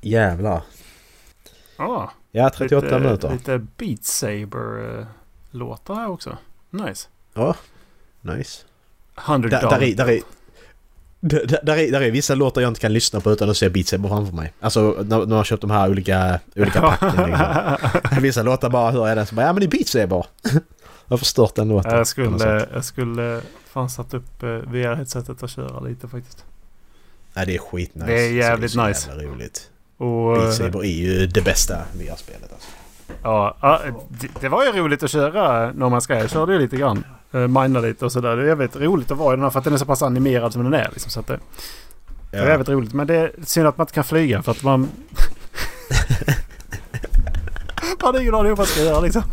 Jävlar. Ja. Ja, 38 lite, minuter. Lite Beat Saber-låtar här också. Nice. Ja, nice. 100 Där, där, är, där, är, där, där, är, där är vissa låtar jag inte kan lyssna på utan att se Beat Saber framför mig. Alltså när, när har köpt de här olika, olika packen liksom. Vissa låtar bara hör jag den så bara ja men det är Beat Saber. jag har förstört den låten. jag, skulle, jag skulle fan satt upp eh, VR-headsetet och köra lite faktiskt. Nej det är skitnice. Det är jävligt så nice. jävla roligt. Och, Beat eh, Saber är ju det bästa VR-spelet alltså. ja, ja, det, det var ju roligt att köra No Man's Sky. Jag körde ju lite grann. Uh, Mina lite och sådär. Det är jävligt roligt att vara i den här för att den är så pass animerad som den är. Liksom, så att det, det är jävligt roligt. Men det är synd att man inte kan flyga för att man... man har ingen aning om vad man ska göra liksom.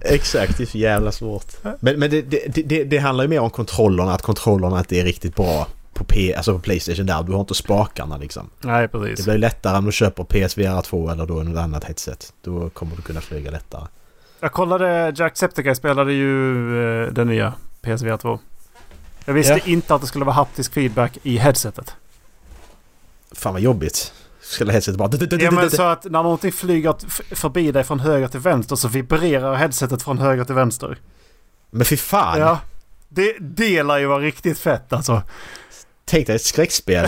Exakt, det är så jävla svårt. Men, men det, det, det, det handlar ju mer om kontrollerna, att kontrollerna inte är riktigt bra på, P, alltså på Playstation där. Du har inte spakarna liksom. Nej, Det precis. blir lättare om du köper PSVR 2 eller då något annat headset. Då kommer du kunna flyga lättare. Jag kollade, Jacksepticeye spelade ju eh, den nya PSVR 2. Jag visste Ja. inte att det skulle vara haptisk feedback i headsetet. Fan vad jobbigt. Skulle headsetet bara... Ja men så att när någonting flyger förbi dig från höger till vänster så vibrerar headsetet från höger till vänster. Men fy fan! Ja. Det, det lär ju vara riktigt fett alltså. Tänk dig ett skräckspel.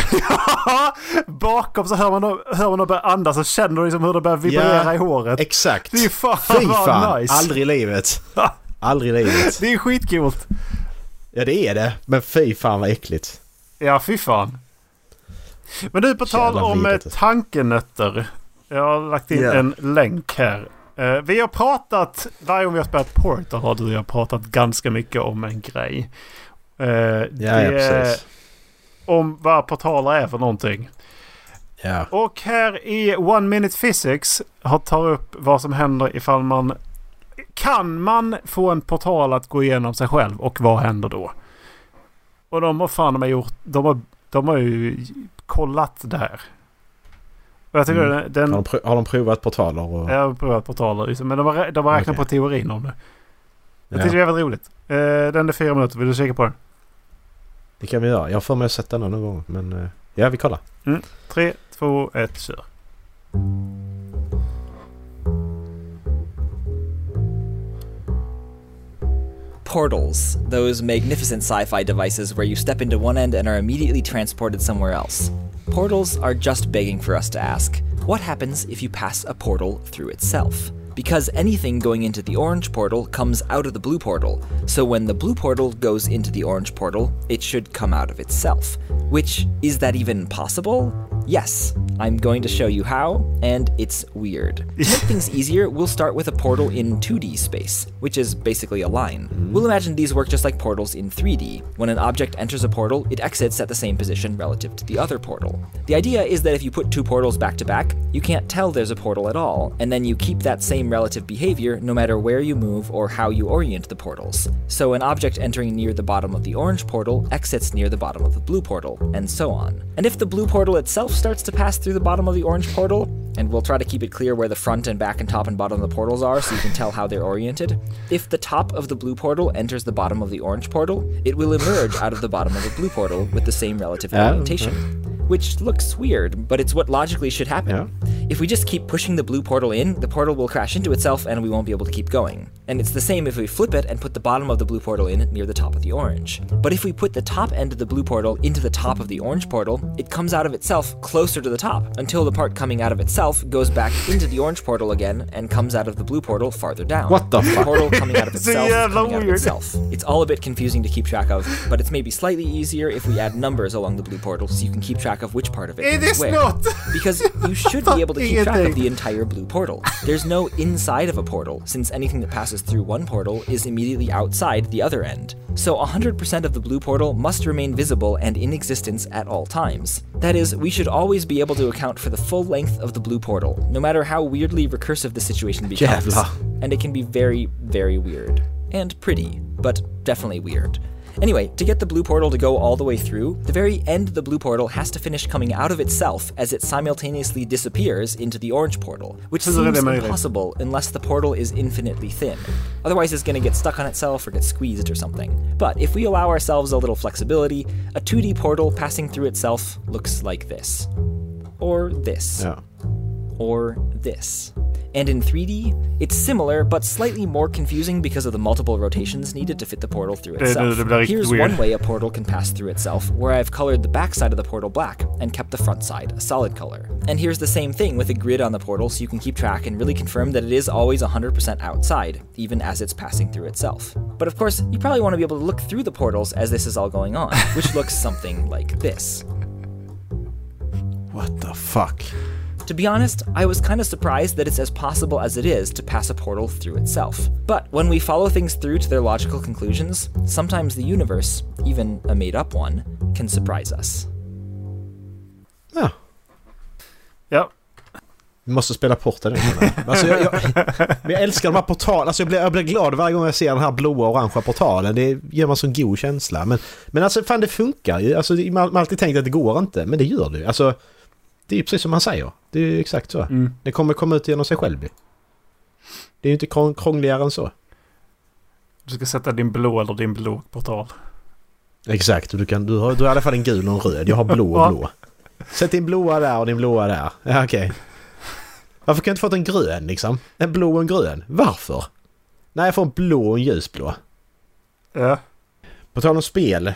Bakom så hör man, då- hör man dem börja andas och känner liksom hur det börjar vibrera Ja. i håret. Exakt! Det är ju fan, Fy fan! nice. Aldrig i livet. Aldrig i livet. Det är skitcoolt. Ja det är det. Men fy fan vad äckligt. Ja, fy fan. Men du, på tal om eh, tankenötter. Jag har lagt in Ja. en länk här. Eh, vi har pratat, varje gång vi har spelat Portal har du och jag pratat ganska mycket om en grej. Eh, Ja, det ja precis. Om vad portaler är för någonting. Ja. Och här i One Minute Physics tar upp vad som händer ifall man... Kan man få en portal att gå igenom sig själv och vad händer då? Och de har fan de har gjort... De har, de har ju kollat det här. Och jag tycker Mm. den... Har, de har de provat portaler och... jag har provat portaler liksom, men de har, de har räknat Okej. på teorin om det. Jag Ja. tycker det väldigt roligt. Eh, den är fyra minuter. Vill du kika på den? Det kan vi göra. Jag har för mig att sett den någon gång. Men eh, ja, vi kollar. Tre, två, ett, kör. Portals, those magnificent sci fi devices where you step into one end and are immediately transported somewhere else. Portals are just begging for us to ask what happens if you pass a portal through itself? Because anything going into the orange portal comes out of the blue portal, so when the blue portal goes into the orange portal, it should come out of itself. Which, is that even possible? Yes, I'm going to show you how, and it's weird. To make things easier, we'll start with a portal in 2D space, which is basically a line. We'll imagine these work just like portals in 3D. When an object enters a portal, it exits at the same position relative to the other portal. The idea is that if you put two portals back to back, you can't tell there's a portal at all, and then you keep that same relative behavior no matter where you move or how you orient the portals. So an object entering near the bottom of the orange portal exits near the bottom of the blue portal, and so on. And if the blue portal itself starts to pass through the bottom of the orange portal, and we'll try to keep it clear where the front and back and top and bottom of the portals are so you can tell how they're oriented. If the top of the blue portal enters the bottom of the orange portal, it will emerge out of the bottom of the blue portal with the same relative Yeah, orientation. Which looks weird, but it's what logically should happen. Yeah. If we just keep pushing the blue portal in, the portal will crash into itself and we won't be able to keep going. And it's the same if we flip it and put the bottom of the blue portal in near the top of the orange. But if we put the top end of the blue portal into the top of the orange portal, it comes out of itself closer to the top until the part coming out of itself goes back into the orange portal again and comes out of the blue portal farther down. What the fuck? portal coming out of itself, yeah, coming out of weird. itself. It's all a bit confusing to keep track of, but it's maybe slightly easier if we add numbers along the blue portal so you can keep track of which part of it It is not! Because you should be able to keep track of the entire blue portal. There's no inside of a portal, since anything that passes through one portal is immediately outside the other end. So 100% of the blue portal must remain visible and in existence at all times. That is, we should always be able to account for the full length of the blue portal, no matter how weirdly recursive the situation becomes. And it can be very, very weird. And pretty, but definitely weird. Anyway, to get the blue portal to go all the way through, the very end of the blue portal has to finish coming out of itself as it simultaneously disappears into the orange portal, which is seems impossible unless the portal is infinitely thin. Otherwise, it's going to get stuck on itself or get squeezed or something. But if we allow ourselves a little flexibility, a 2D portal passing through itself looks like this. Or this Ja. or this. And in 3D, it's similar but slightly more confusing because of the multiple rotations needed to fit the portal through itself. det- det blir riktigt Here's weird. one way a portal can pass through itself, where I've colored the back side of the portal black and kept the front side a solid color. And here's the same thing with a grid on the portal so you can keep track and really confirm that it is always 100% outside, even as it's passing through itself. But of course, you probably want to be able to look through the portals as this is all going on, which looks something like this. What the fuck? To be honest, I was kind of surprised that it's as possible as it is to pass a portal through itself. But when we follow things through to their logical conclusions, sometimes the universe, even a made up one, can surprise us. Ja. Ja. Vi måste spela gången. alltså, jag, jag, jag älskar de här portalerna. Alltså, jag, blir, jag blir glad varje gång jag ser den här blåa och orangea portalen. Det ger mig en sån god känsla. Men, men alltså fan det funkar ju. Alltså, man man har alltid tänkt att det går inte. Men det gör det ju. Alltså, det är ju precis som man säger. Det är ju exakt så. Mm. Det kommer komma ut genom sig själv. Det är ju inte krång- krångligare än så. Du ska sätta din blå eller din blå portal. Exakt, du, kan, du, har, du har i alla fall en gul och en röd. Jag har blå och blå. Sätt din blåa där och din blåa där. Ja, okej. Varför kan jag inte fått en grön liksom? En blå och en grön. Varför? Nej, jag får en blå och en ljusblå. Ja. På tal om spel.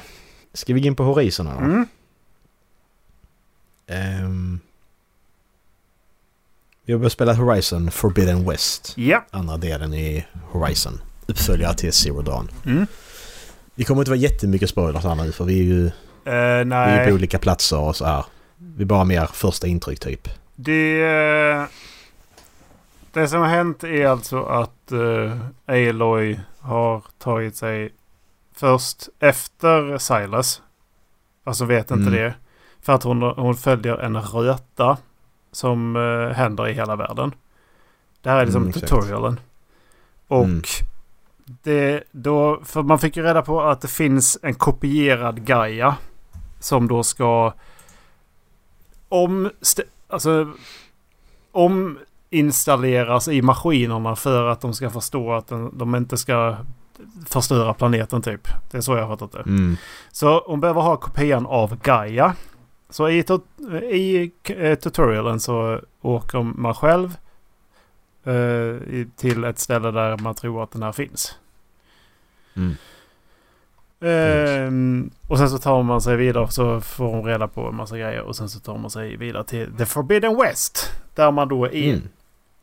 Ska vi gå in på Horizon då? Mm. Ehm, vi har börjat spela Horizon Forbidden West. Ja. Andra delen i Horizon. Uppföljare till Zero Dawn. Mm. Vi kommer inte vara jättemycket spoilers här nu för vi är ju Eh, Vi är på olika platser och så här. Vi är bara mer första intryck typ. Det, eh, det som har hänt är alltså att uh, Aloy har tagit sig först efter Silas. Alltså vet inte Mm. det. För att hon, hon följer en röta som uh, händer i hela världen. Det här är liksom Mm, tutorialen. Och Mm. det då, för man fick ju reda på att det finns en kopierad Gaia. Som då ska om, alltså, om installeras i maskinerna för att de ska förstå att den, de inte ska förstöra planeten typ. Det är så jag har fattat det. Mm. Så hon behöver ha kopian av Gaia. Så i, i eh, tutorialen så åker man själv eh, i- till ett ställe där man tror att den här finns. Mm. Ehm, och sen så tar man sig vidare så får hon reda på en massa grejer och sen så tar man sig vidare till The Forbidden West. Där man då är...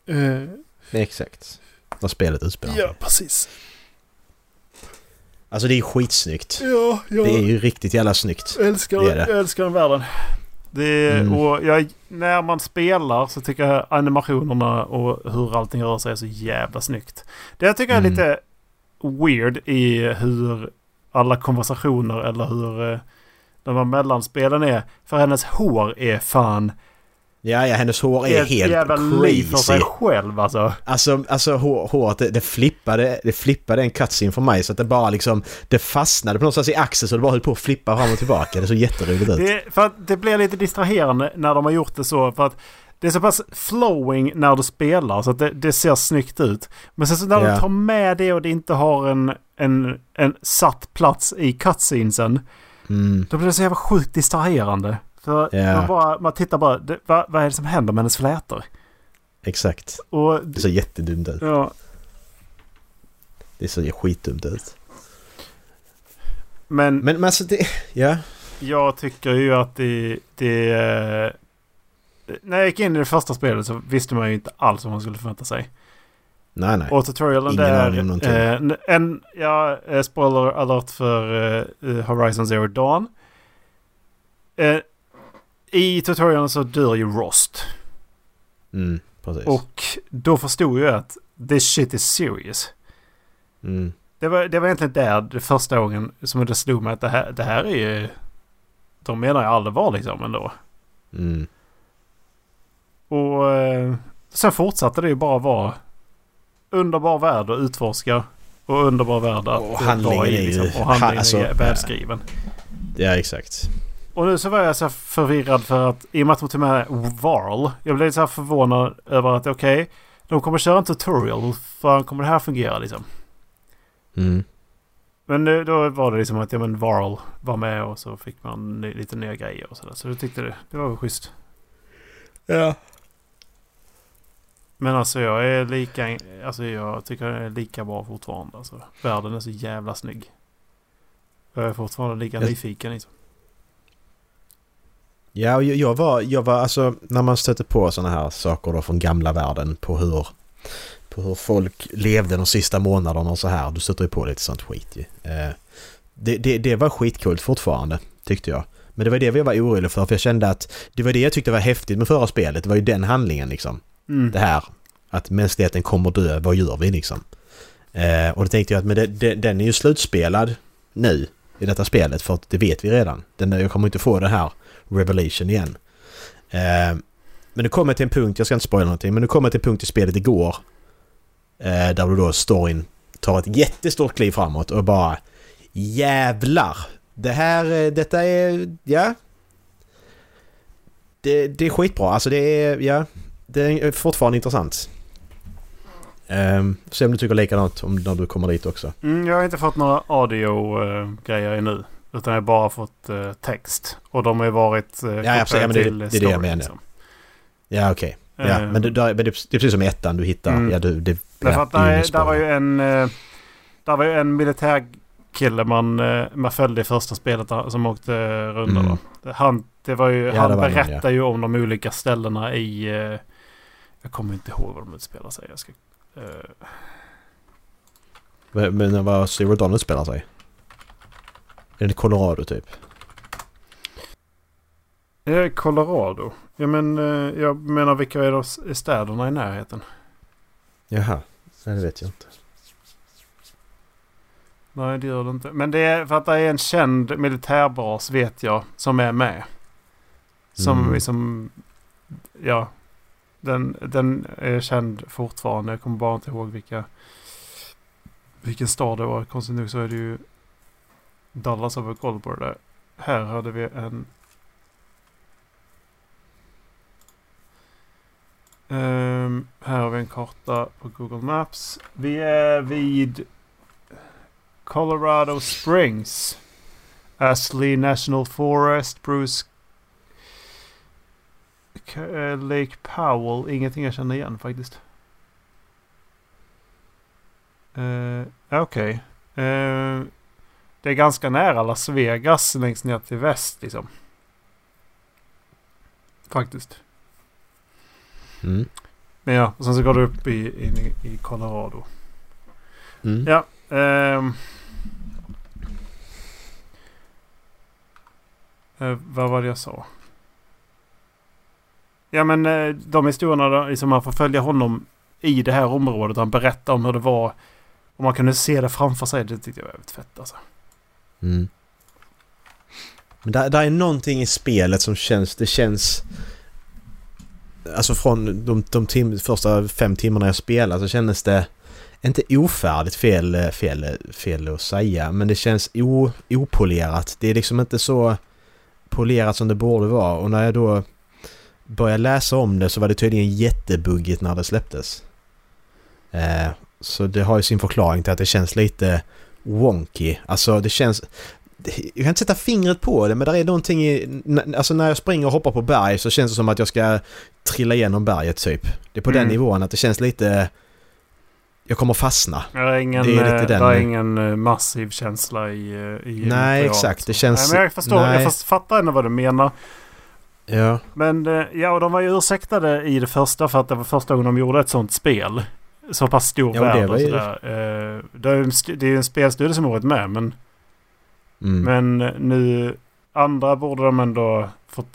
Mm. Eh, Exakt. Där spelet utspelar ja, precis. Alltså det är skitsnyggt. Ja, jag Det är ju riktigt jävla snyggt. älskar, det är det. Jag älskar den världen. Det, Mm. och jag, när man spelar så tycker jag animationerna och hur allting rör sig är så jävla snyggt. Det jag tycker är Mm. lite weird i hur alla konversationer eller hur eh, de här mellanspelen är. För hennes hår är fan Ja, ja, hennes hår är ett helt jävla liv för sig själv alltså. Alltså, alltså hår, håret, det, det, flippade, det flippade en cutscene för mig så att det bara liksom... Det fastnade på någonstans i axeln så det bara höll på att flippa fram och tillbaka. Det såg jätteroligt ut. Det, för det blir lite distraherande när de har gjort det så. För att det är så pass flowing när du spelar så att det, det ser snyggt ut. Men sen så när Ja. du tar med det och det inte har en, en, en satt plats i cutscenesen. Mm. Då blir det så jävla sjukt distraherande. För Ja. man, bara, man tittar bara, det, vad, vad är det som händer med hennes flätor? Exakt. Och, Det ser jättedumt ut. ja, Det ser skitdumt ut. men, Men, men alltså det... Ja. jag tycker ju att det... det eh, när jag gick in i det första spelet så visste man ju inte alls vad man skulle förvänta sig. Nej, nej. Och tutorialen Ingen där... Eh, en, ja, eh, spoiler alert för eh, Horizon Zero Dawn. Eh, I tutorialen så dör ju Rost. Mm, precis. Och då förstod jag att this shit is serious. Mm. Det var, det var egentligen där det första gången som det slog mig att det här, det här är ju... De menar ju allvar liksom ändå. Mm. Och eh, sen fortsatte det ju bara vara underbar värld att utforska. Och underbar värld att Och handlingen vara i. är ju- Liksom. Och handlingen alltså, är välskriven. Ja, exakt. Och nu så var jag så förvirrad för att i och med att de tog med Varl. Jag blev så här förvånad över att okej. de kommer köra en tutorial. Hur fan kommer det här fungera liksom? Mm. Men nu, då var det liksom att ja, men Varl var med och så fick man ny, lite nya grejer och sådär. Så jag tyckte det, det var väl schysst. Ja. Men alltså jag är lika... Alltså jag tycker det är lika bra fortfarande. Alltså, världen är så jävla snygg. Jag är fortfarande lika Jag- nyfiken liksom. Ja, och jag, var, jag var alltså när man stöter på sådana här saker då från gamla världen på hur, på hur folk levde de sista månaderna och så här. Du stöter ju på lite sånt skit ju. Eh, det, det, det var skitcoolt fortfarande, tyckte jag. Men det var det jag var orolig för, för jag kände att det var det jag tyckte var häftigt med förra spelet. Det var ju den handlingen liksom. Mm. Det här att mänskligheten kommer dö, vad gör vi liksom? Eh, och då tänkte jag att men det, det, den är ju slutspelad nu i detta spelet för att det vet vi redan. Den, jag kommer inte få det här Revelation igen. Eh, men det kommer till en punkt, jag ska inte spoila någonting, men det kommer till en punkt i spelet igår. Eh, där du då storyn tar ett jättestort kliv framåt och bara Jävlar! Det här, eh, detta är, ja. Det, det är skitbra, alltså det är, ja. Det är fortfarande intressant. Um, se om du tycker likadant om när du kommer dit också. Mm, jag har inte fått några audio-grejer ännu. Utan jag har bara fått eh, text. Och de har ju varit uh, ja, absolut. Ja, men det- till det är det story, jag menar. liksom. Ja okej. Ja, Eh, men, det, där- men det, är precis som ettan du hittar. Mm. Ja, du, det, Därför ja, att där, där var ju en... eh, Där var ju en militärkille man, eh, man följde i första spelet där, som åkte runda. Mm. då. Han, det var ju, Ja, han var någon, berättar ju om de olika ställena i... eh, jag kommer inte ihåg vad de utspelar sig. Jag ska, eh, Men, men vad Zero Dawn utspelar sig? Är det Colorado typ? eh, Colorado. Ja, men, eh, jag menar vilka är, de, är städerna i närheten? Jaha. Nej, det vet jag inte. Nej, det gör det inte. Men det är för att det är en känd militärbas vet jag som är med. Som Mm. liksom... Ja. Den, den är känd fortfarande. Jag kommer bara inte ihåg vilka... Vilken stad det var. Konstigt nog så är det ju Dallas över Goldberg där. Här hade vi en... Um, här har vi en karta på Google Maps. Vi är vid Colorado Springs. Ashley National Forest, Bruce Lake Powell. Ingenting jag känner igen faktiskt. Uh, Okej. Eh, det är ganska nära Las Vegas längst ner till väst liksom. Faktiskt. Mm. Men ja, och sen så går du upp i, i, i Colorado. Mm. Ja. ehm. Eh, vad var det jag sa? Ja men eh, de historierna som liksom man får följa honom i det här området. Han berättar om hur det var. Och man kunde se det framför sig. Det tyckte jag var jävligt fett alltså. Mm. Men där, där är någonting i spelet som känns... Det känns... Alltså från de, de tim, första fem timmarna jag spelade så kändes det... Inte ofärdigt fel, eh, fel, fel att säga men det känns o, opolerat. Det är liksom inte så polerat som det borde vara och när jag då började läsa om det så var det tydligen jättebuggigt när det släpptes. Eh, så det har ju sin förklaring till att det känns lite wonky. Alltså det känns... jag kan inte sätta fingret på det men det är någonting i... Alltså när jag springer och hoppar på berg så känns det som att jag ska trilla igenom berget typ. Det är på den Mm. nivån att det känns lite... Jag kommer fastna. Det är ingen, Det är lite eh, den- det är ingen eh, massiv känsla i... eh, i Nej, exakt. Det känns- Nej, men jag förstår. nej. Jag fattar ändå vad du menar. Ja. Men eh, ja, och de var ju ursäktade i det första för att det var första gången de gjorde ett sånt spel. Så pass stor Ja, värld och sådär. Eh, ju det är ju en spelstudio som har varit med men, Mm. men nu andra borde de ändå fått,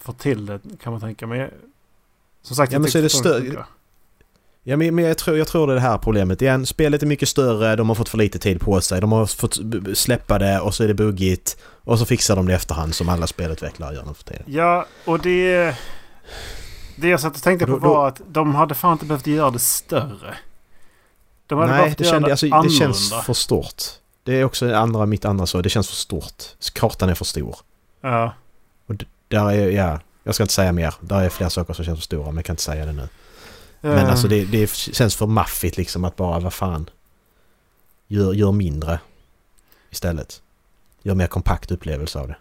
fått till det kan man tänka mig. Som sagt, Ja, jag men så är det tycker det stö- funkar. Ja, men men jag tror, jag tror det är det här problemet igen. Spelet är mycket större, de har fått för lite tid på sig. De har fått släppa det och så är det buggigt. Och så fixar de det i efterhand som alla spelutvecklare gör nu för tiden. Ja, och det... Det jag satt och tänkte på Då- var att de hade fan inte behövt göra det större. De hade Nej, det, kände, det alltså, det känns för stort. Det är också andra, mitt andra så. Det känns för stort. Kartan är för stor. Ja. Där är, ja, jag ska inte säga mer. Där är flera saker som känns för stora men jag kan inte säga det nu. Men Eh, alltså det, det känns för maffigt liksom att bara, vad fan. Gör, gör mindre istället. Gör mer kompakt upplevelse av det.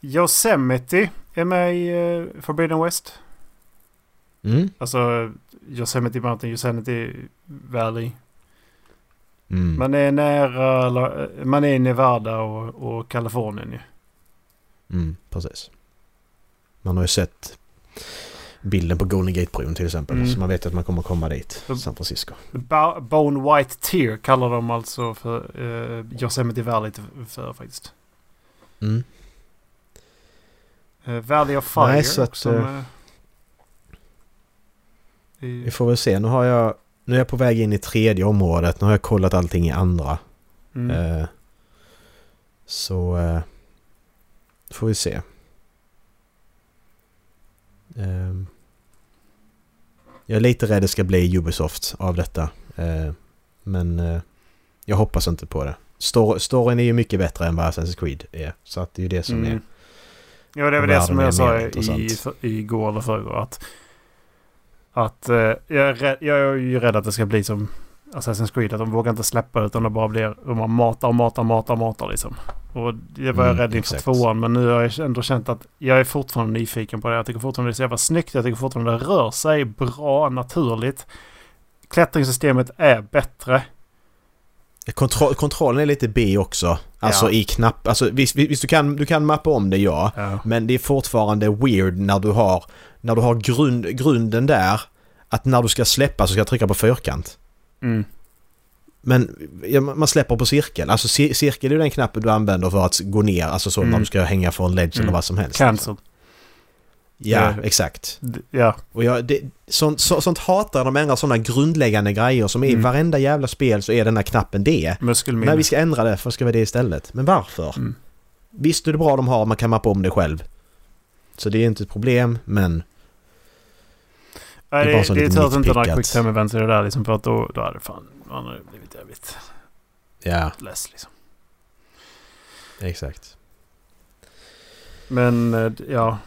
Yosemite är med i eh, Forbidden West. Mm. Alltså Yosemite Mountain, Yosemite Valley. Mm. Man är nära, eller, man är i Nevada och, och Kalifornien ju. Mm, precis. Man har ju sett bilden på Golden Gate-bron till exempel. Mm. Så man vet att man kommer komma dit. San Francisco. Bone White Tear kallar de alltså för eh, Yosemite Valley för faktiskt. Mm. Eh, Valley of Fire Nej, så också eh, med. I, Vi får väl se. Nu har jag... Nu är jag på väg in i tredje området. Nu har jag kollat allting i andra. mm. Eh, så... Eh, får vi se. Eh, jag är lite rädd det ska bli Ubisoft av detta. Eh, men eh, jag hoppas inte på det. Stor- storyn är ju mycket bättre än vad Assassin's Creed är. Så att det är ju det som Mm. är... Ja, det var det som jag sa i, igår eller förrgår. Att, att eh, jag, är rädd, jag är ju rädd att det ska bli som Assassin's Creed. Att de vågar inte släppa utan det bara blir... och Man matar och matar och matar och matar liksom. Och det var jag Mm, rädd inför exakt. tvåan. Men nu har jag ändå känt att jag är fortfarande nyfiken på det. Jag tycker fortfarande det är så jävla snyggt. Jag tycker fortfarande det rör sig bra, naturligt. Klättringssystemet är bättre. Kontroll, kontrollen är lite B också. Alltså Ja. i knapp... Alltså visst, visst du, kan, du kan mappa om det ja. Ja. Men det är fortfarande weird när du har... När du har grund, grunden där. Att när du ska släppa så ska jag trycka på fyrkant. Mm. Men ja, man släpper på cirkel. Alltså cir- cirkel är den knappen du använder för att gå ner. Alltså så Mm. när du ska hänga från ledge Mm. eller vad som helst. Cancel. Ja, Det- exakt. Ja. Och jag, det, sånt, så, sånt hatar de ändrar sådana grundläggande grejer som är i Mm. varenda jävla spel så är den här knappen det. Muskelminne. Nej, vi ska ändra det för ska vi det istället. Men varför? Mm. Visst är det bra de har, man kan mappa om det själv. Så det är inte ett problem, men... Nej, Det är bara det, det är tur att inte några quick time events är det där liksom. För att då, då hade det fan... Man hade blivit jävligt Ja, less liksom. exakt. Men eh, ja.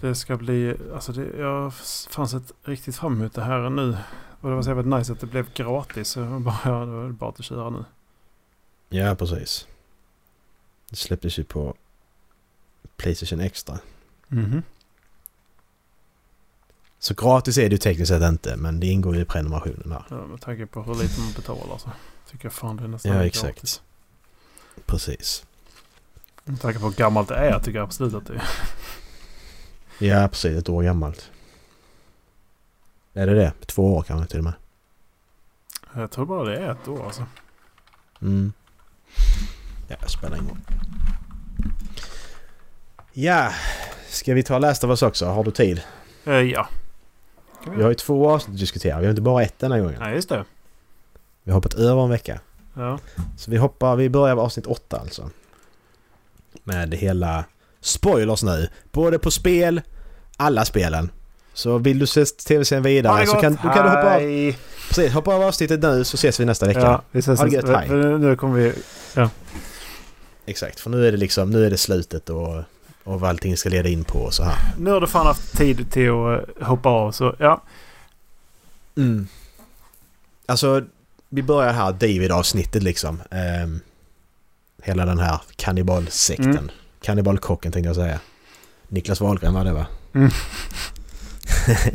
Det ska bli... Alltså det, jag har fan sett riktigt fram emot det här nu. Och det var så jävligt nice att det blev gratis. Så jag bara, ja, det bara att köra nu. Ja, precis. Det släpptes ju på Playstation Extra. Mhm. Så gratis är det ju tekniskt sett inte, men det ingår ju i prenumerationen här. Ja, med tanke på hur lite man betalar så. Tycker jag fan det är nästan Ja, exakt. gratis. Precis. Med tanke på hur gammalt det är tycker jag absolut att det är. Ja, precis. Ett år gammalt. Är det det? Två år kanske till och med. Jag tror bara det är ett år alltså. Mm. Ja, spelar ingen roll. Ja, ska vi ta Last of Us också? Har du tid? Eh, ja. Vi har ju två avsnitt att diskutera. Vi har inte bara ett den här gången. Nej, just det. Vi har hoppat över en vecka. Ja. Så vi hoppar, vi börjar med avsnitt åtta alltså. Med hela spoilers nu. Både på spel, alla spelen. Så vill du se tv-serien vidare så kan, då kan du hoppa av, precis, hoppa av avsnittet nu så ses vi nästa vecka. Ja, vi ses. Ha det gött, hej. Nu kommer vi... Exakt, för nu är det liksom, nu är det slutet och, och vad allting ska leda in på och så här. Nu har du fan haft tid till att eh, hoppa av så ja. Mm. Alltså, vi börjar här David-avsnittet liksom. Ehm, hela den här kannibalsekten. Mm. Kannibalkocken tänkte jag säga. Niklas Wahlgren var det va? Mm.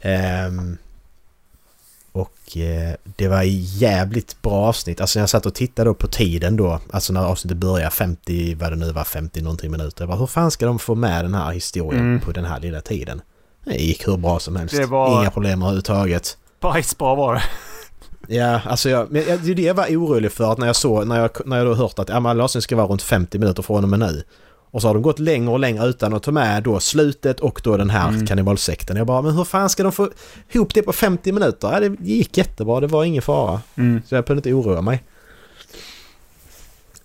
Ehm, och eh, det var jävligt bra avsnitt. Alltså jag satt och tittade då på tiden då, alltså när avsnittet började, 50, vad det nu var, 50 någonting minuter. Jag bara, hur fan ska de få med den här historien Mm. på den här lilla tiden? Det gick hur bra som helst. Det var- Inga problem överhuvudtaget. Bajsbra var det. Ja, alltså jag, men det är det jag var orolig för att när jag såg, när jag, när jag då hört att ja, men avsnittet ska vara runt 50 minuter från och med nu. Och så har de gått längre och längre utan att ta med då slutet och då den här Mm. kannibalsekten. Jag bara, men hur fan ska de få ihop det på 50 minuter? Ja, det gick jättebra, det var ingen fara. Mm. Så jag behövde inte oroa mig.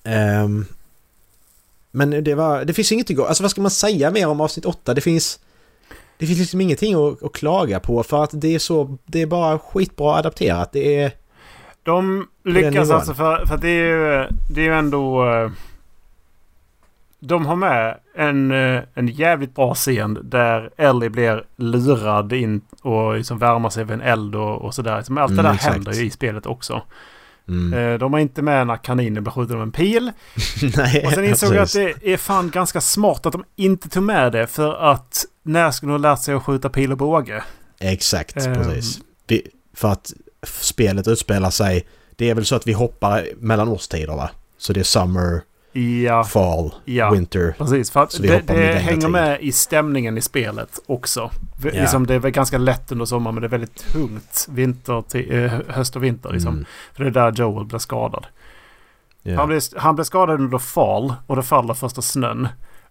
Ehm, men det var, det finns inget att gå, alltså vad ska man säga mer om avsnitt 8? Det finns, det finns liksom ingenting att, att klaga på för att det är så, det är bara skitbra adapterat. Det är, De lyckas alltså för, för att det är ju, det är ju ändå... eh, De har med en, eh, en jävligt bra scen där Ellie blir lurad in och liksom värmar sig vid en eld och, och sådär. Liksom Allt det Mm, där exakt. händer ju i spelet också. Mm. Eh, De har inte med när kaninen skjuten av en pil. Nej, Och sen insåg jag att det är fan ganska smart att de inte tog med det. För att när skulle de ha lärt sig att skjuta pil och båge? Exakt, Ehm. precis. Vi, för att spelet utspelar sig... Det är väl så att vi hoppar mellan årstider va? Så det är summer, Ja, fall, ja. winter. Precis, för att det, det hänger tid. med i stämningen i spelet också. Ja. Liksom, det är väl ganska lätt under sommaren men det är väldigt tungt vinter till, eh, höst och vinter. Liksom. Mm, För det är där Joel blir skadad. ja. Han, blir, han blir skadad under fall och det faller första snön.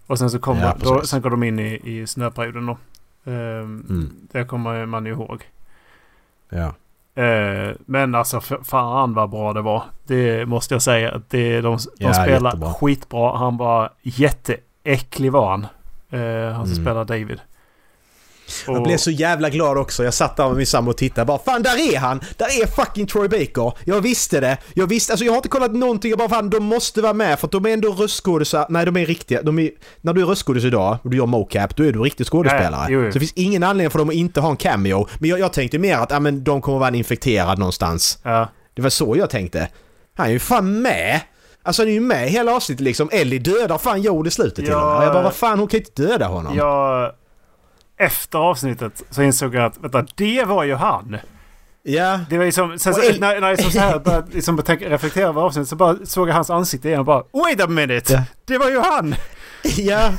Och sen så kommer, Ja, då, sen går de in i, i snöperioden då. Ehm, Mm, Det kommer man ju ihåg. ja. Eh, men alltså fan vad bra det var. Det måste jag säga. Det, de de Ja, spelar jättebra. skitbra. Han var jätteäcklig var han. Eh, han som Mm. spelar David. Jag blev så jävla glad också. Jag satt där med min sambo och tittade bara Fan där är han! Där är fucking Troy Baker! Jag visste det! Jag visste, alltså jag har inte kollat någonting. Jag bara fan de måste vara med för att de är ändå röstskådisar. Nej de är riktiga. De är, när du är röstskådis idag och du gör mocap, då är du riktig skådespelare. Ja, jo. Så det finns ingen anledning för dem att inte ha en cameo. Men jag, jag tänkte mer att ja, men de kommer vara infekterad någonstans. Ja, Det var så jag tänkte. Han är ju fan med! Alltså han är ju med hela avsnittet liksom. Ellie dödar fan Joel i slutet till Ja. och med. Jag bara vad fan hon kan inte döda honom. jag... Efter avsnittet så insåg jag att vänta, det var ju han. ja. Det var ju som, sen, så, när, när jag så här började liksom betänka, reflektera över avsnittet så bara såg jag hans ansikte igen och bara Wait a minute! Ja. Det var ju han! Ja,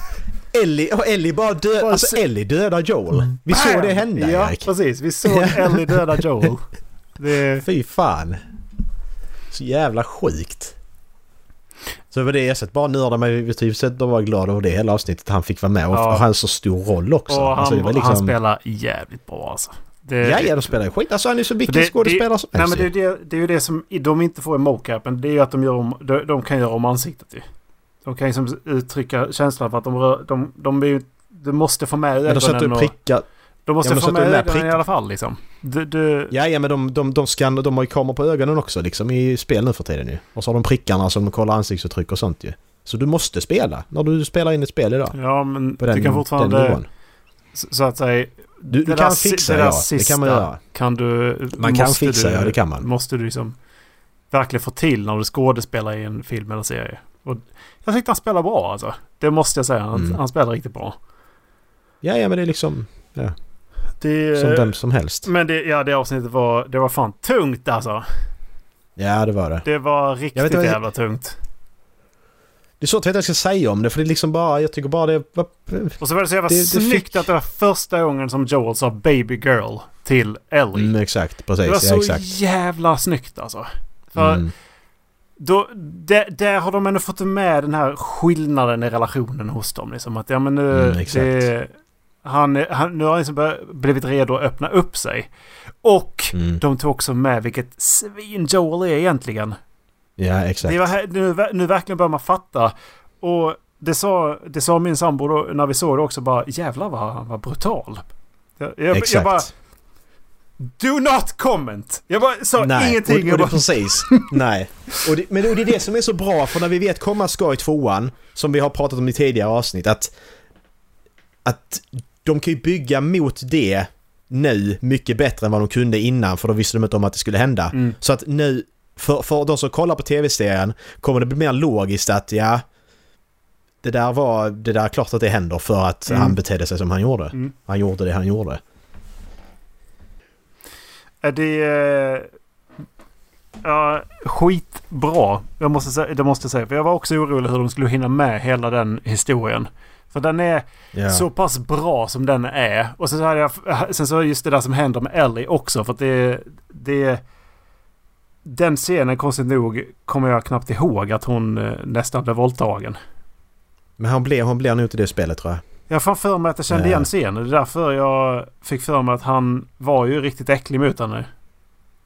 Ellie, och Ellie bara död, alltså Ellie dödar Joel. Vi såg det hända Ja, Erik. precis. Vi såg Ellie döda Joel. Det, Fy fan. Så jävla sjukt. Så det var det. Bara nörda mig typ sett och var glad över det hela avsnittet. Han fick vara med och, Ja. och han så stor roll också. och han, alltså, det var liksom... han spelar jävligt bra alltså. Det, Ja, ja, de spelar ju skit. Alltså han är så vilken skådespelare som Nej helst men det är, ju. det, det är ju det som de inte får i mocapen. Det är ju att de, gör om, de, de kan göra om ansiktet ju. De kan liksom uttrycka känslan för att de rör... De, de, är ju, du måste få med Men de sätter ögonen och... prickar. De måste Ja, få med ögonen prick- i alla fall liksom. Du, du, Ja, ja men de, de, de, skan, de har ju kameror på ögonen också liksom i spel nu för tiden ju. Och så har de prickarna som kollar ansiktsuttryck och sånt ju. Så du måste spela när du spelar in ett spel idag. ja men På den, du kan fortfarande... Så att säga... Du, du kan fixa det där ja, det kan man sista. göra. Kan du... Man kan fixa du, ja, det kan man. Måste du liksom verkligen få till när du skådespelar i en film eller serie. Och jag tyckte han spelar bra alltså. Det måste jag säga. Han, Mm. han spelar riktigt bra. Ja, ja men det är liksom Det, som vem som helst. Men det, ja, det avsnittet var, det var fan tungt alltså. Ja, det var det. Det var vet riktigt inte vad jag- jävla tungt. Det är så att jag vet vad jag ska säga om det för det är liksom bara, jag tycker bara det. Och så var det så jävla Det- det snyggt fick- att det var första gången som Joel sa baby girl till Ellie. Mm, exakt, precis. det var ja, så exakt. jävla snyggt alltså. För Mm. då, där, där har de ändå fått med den här skillnaden i relationen hos dem. Liksom att ja men nu... Mm, exakt. det, han, han, nu har han liksom blivit redo att öppna upp sig. Och Mm. de tog också med vilket svin Joel är egentligen. Ja, exakt. Det var, nu, nu verkligen börjar man fatta. Och det sa, det sa min sambo då, när vi såg det också bara jävlar vad han var brutal. Jag, jag, jag Exakt. bara Do not comment! Jag bara sa Nej, ingenting. och, och jag det bara, precis. Nej. Och det, men och det är det som är så bra för när vi vet komma ska i tvåan, som vi har pratat om i tidigare avsnitt, att, att de kan ju bygga mot det nu mycket bättre än vad de kunde innan för då visste de inte om att det skulle hända. Mm. Så att nu, för, för de som kollar på tv-serien kommer det bli mer logiskt att ja, det där var, det där är klart att det händer för att Mm. han betedde sig som han gjorde. Mm. Han gjorde det han gjorde. Är det... eh, Ja, skitbra. Jag måste säga, det måste jag säga. För jag var också orolig hur de skulle hinna med hela den historien. För den är Ja. så pass bra som den är. Och sen så, hade jag, sen så just det där som händer med Ellie också. För att det... det den scenen, konstigt nog, kommer jag knappt ihåg att hon eh, nästan blev våldtagen. Men han blev, han blev nog inte det spelet tror jag. Jag fan för mig att jag kände igen scenen. Det är därför jag fick för mig att han var ju riktigt äcklig mot henne.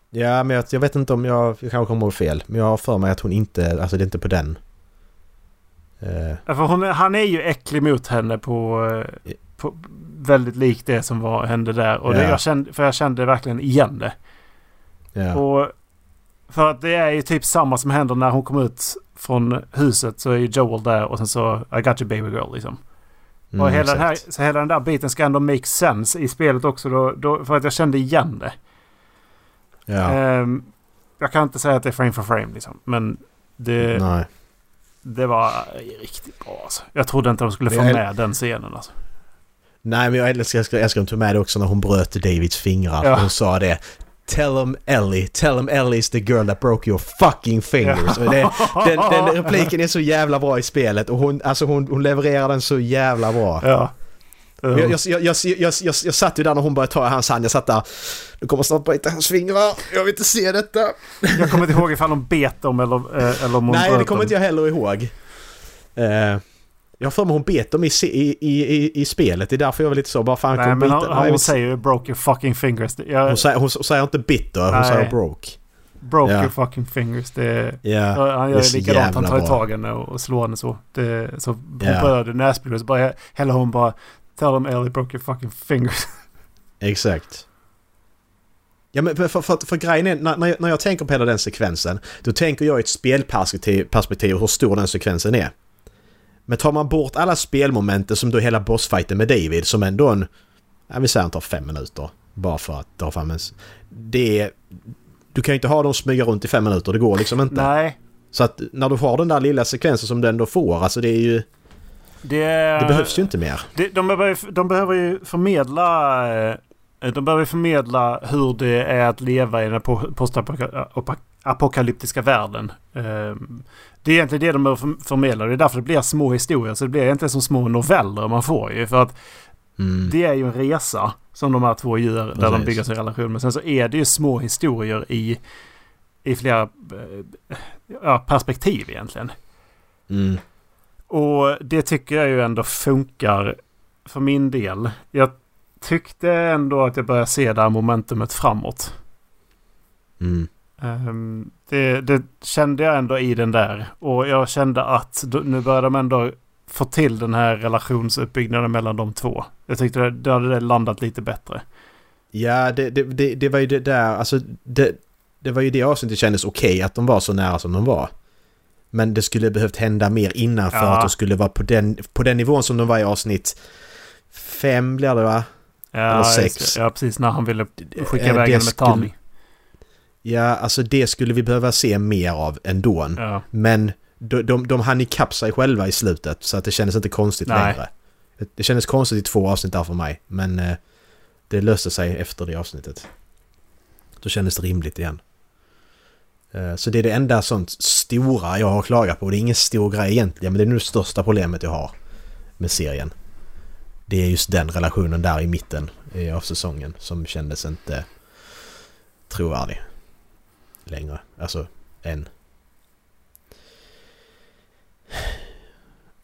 Ja, men jag, jag vet inte om jag, jag kanske kommer ihåg fel. Men jag har för mig att hon inte, alltså det är inte på den. Eh, Ja, För hon, han är ju äcklig mot henne på, eh, på väldigt likt det som var, hände där. Och det, Ja. jag kände, för jag kände verkligen igen det. ja. Och för att det är ju typ samma som händer när hon kom ut från huset. Så är ju Joel där och sen så I got you baby girl liksom. Mm, och hela här, så hela den där biten ska ändå make sense i spelet också. Då, då, för att jag kände igen det. Ja, Ehm, jag kan inte säga att det är frame for frame liksom. Men det, nej. Det var riktigt bra alltså. Jag trodde inte de skulle få jag- med den scenen alltså. Nej, men jag älskar, jag älskar, att de med det också när hon bröt Davids fingrar. Ja. Hon sa det. Tell him Ellie, tell him Ellie is the girl that broke your fucking fingers. Och det, den, den repliken är så jävla bra i spelet och hon, alltså hon, hon levererar den så jävla bra. Ja. Jag, jag, jag, jag, jag, jag, satt ju där när hon började ta i hans hand. Jag satt där. Du kommer snart bryta hans fingrar. Jag vill inte se detta. Jag kommer inte ihåg ifall de bet dem eller, eh, eller om hon Nej, det kommer inte jag heller ihåg. Eh, jag har för mig hon bet dem i, i, i, i, spelet. Det är därför jag var lite så. Bara fan, Nej, men bita. hon, jag hon säger ju broke your fucking fingers. Det- Jag, hon, säger, hon säger inte bitter, hon Nej. säger broke. broke Ja. your fucking fingers. Det, Ja, han det gör så likadant. Han tar i tag henne och och slår henne så. Det, så hon Ja. blöder näsblod. Så bara häller hon bara Tell them Ellie broke your fucking fingers. Exakt. Ja men för, för, för, för grejen är, när, när, jag, tänker på hela den sekvensen, då tänker jag i ett spelperspektiv perspektiv hur stor den sekvensen är. Men tar man bort alla spelmomenten som då hela bossfighten med David, som ändå en... Jag vill säga han tar fem minuter. Bara för att dra fram en... Det är... Du kan ju inte ha dem smyga runt i fem minuter, det går liksom inte. Nej. Så att när du har den där lilla sekvensen som du ändå får, alltså det är ju... Det, Det behövs ju inte mer. Det, de, behöver, de behöver ju förmedla... eh, De behöver förmedla hur det är att leva i den po- postapokalyptiska världen. Ehm, Det är egentligen det de behöver för- förmedla. Det är därför det blir små historier. Så det blir egentligen som små noveller man får ju. För att Mm. det är ju en resa som de här två gör där de Precis. bygger sin relation. Men sen så är det ju små historier i, i flera eh, ja, perspektiv egentligen. Mm. Och det tycker jag ju ändå funkar för min del. Jag tyckte ändå att jag började se det här momentumet framåt. Mm. Ehm, det, det kände jag ändå i den där. Och jag kände att nu börjar de ändå få till den här relationsuppbyggnaden mellan de två. Jag tyckte det, då hade det landat lite bättre. Ja, det, det, det, det var ju det där, alltså det, det var ju det avsnittet kändes okej att de var så nära som de var. Men det skulle behövt hända mer innan för Ja. att de skulle vara på den, på den nivån som de var i avsnitt fem blir det va? Ja, Eller sex. ja precis. När han ville skicka Eh, iväg det henne med skulle- Tani. Ja, alltså det skulle vi behöva se mer av ändå. Ja. Men de, de, de hann ikapp sig själva i slutet så att det kändes inte konstigt Nej. längre. Det, det kändes konstigt i två avsnitt där för mig. Men eh, det löste sig efter det avsnittet. Då kändes det rimligt igen. Eh, så det är det enda sånt stora jag har klagat på. Det är ingen stor grej egentligen men det är nog det största problemet jag har med serien. Det är just den relationen där i mitten eh, av säsongen som kändes inte trovärdig längre. Alltså, än.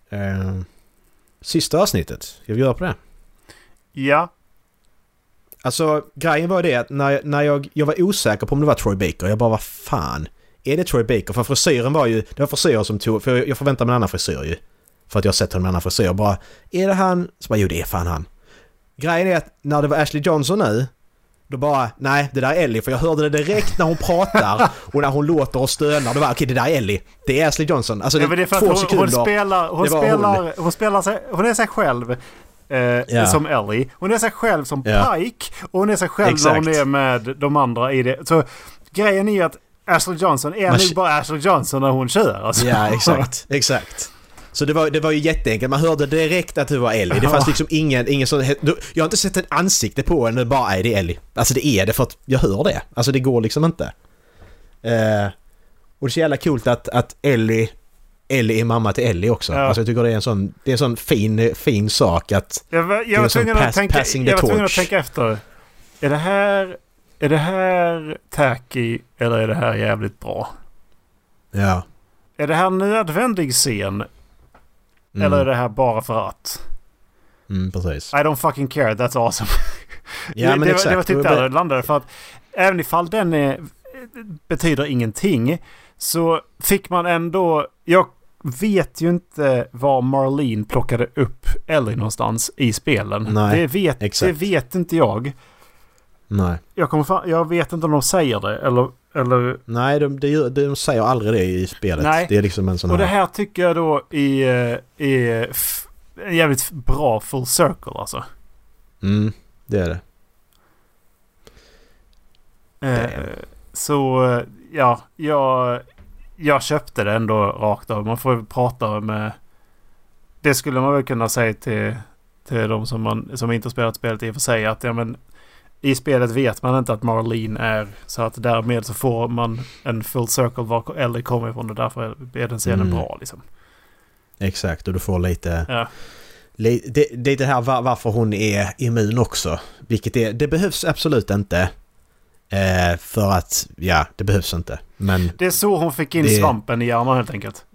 Eh, sista avsnittet. Ska vi göra på det? ja. Alltså grejen var det att när, när jag, jag var osäker på om det var Troy Baker. Jag bara vad fan. Är det Troy Baker? För frisyren var ju... Det var frisyren som tog... För jag, förväntade mig en annan frisyr ju. För att jag har sett honom med en annan frisyr. Bara... Är det han? Så bara jo det är fan han. Grejen är att när det var Ashley Johnson nu. Då bara nej det där är Ellie. För jag hörde det direkt när hon pratar och när hon låter och stönar. Då bara okej det där är Ellie. Det är Ashley Johnson. Alltså Ja, det är för två att hon, sekunder. hon spelar, hon hon. spelar sig, hon är sig själv. Eh, Ja. Som Ellie. Hon är sig själv som Ja. Pike. Och hon är sig själv när hon Exakt. är med de andra i det. Så grejen är ju att Ashley Johnson är Man nog bara Ashley Johnson när hon kör. Alltså. Ja, exakt. Exakt. Så det var, det var ju jätteenkelt. Man hörde direkt att det var Ellie. Det fanns liksom ingen, ingen sån... Jag har inte sett ett ansikte på henne, bara är det Ellie. Alltså det är det för att jag hör det. Alltså det går liksom inte. Eh, och det är så jävla coolt att, att Ellie... Ellie är mamma till Ellie också. Ja. Alltså jag tycker det är en sån, det är en sån fin, fin sak att... Jag var, jag var tvungen, att pass- tänka, passing the jag var tvungen att tänka efter. Är det här... Är det här tacky eller är det här jävligt bra? Ja. Är det här nödvändig scen Mm, eller är det här bara för att? mm, precis. I don't fucking care, that's awesome. Ja det, men det, exakt. Det var typ där det landade. För att även ifall den är, betyder ingenting så fick man ändå... Jag vet ju inte var Marlene plockade upp Ellie någonstans i spelen. Nej, det, vet, det exakt. vet inte jag. Nej. Jag, kommer fan, jag vet inte om de säger det eller... eller Nej, de, de, de säger aldrig det i spelet. Nej. Det är liksom en sån och här... det här tycker jag då är, är f- en jävligt bra full circle alltså. Mm, det är det. Eh, så eh, ja, jag, jag köpte det ändå rakt av. Man får ju prata med... Det skulle man väl kunna säga till, till de som, man, som inte har spelat spelet i och för sig. Att ja, men, i spelet vet man inte att Marlene är. Så att därmed så får man en full circle var Ellie kommer ifrån. Och därför är den scenen Mm. bra liksom. Exakt, och du får lite... Ja. li- Det, det är det här var, varför hon är immun också. Vilket är... Det behövs absolut inte. Eh, för att... Ja, det behövs inte. Men... Det är så hon fick in Det- svampen i armarna helt enkelt.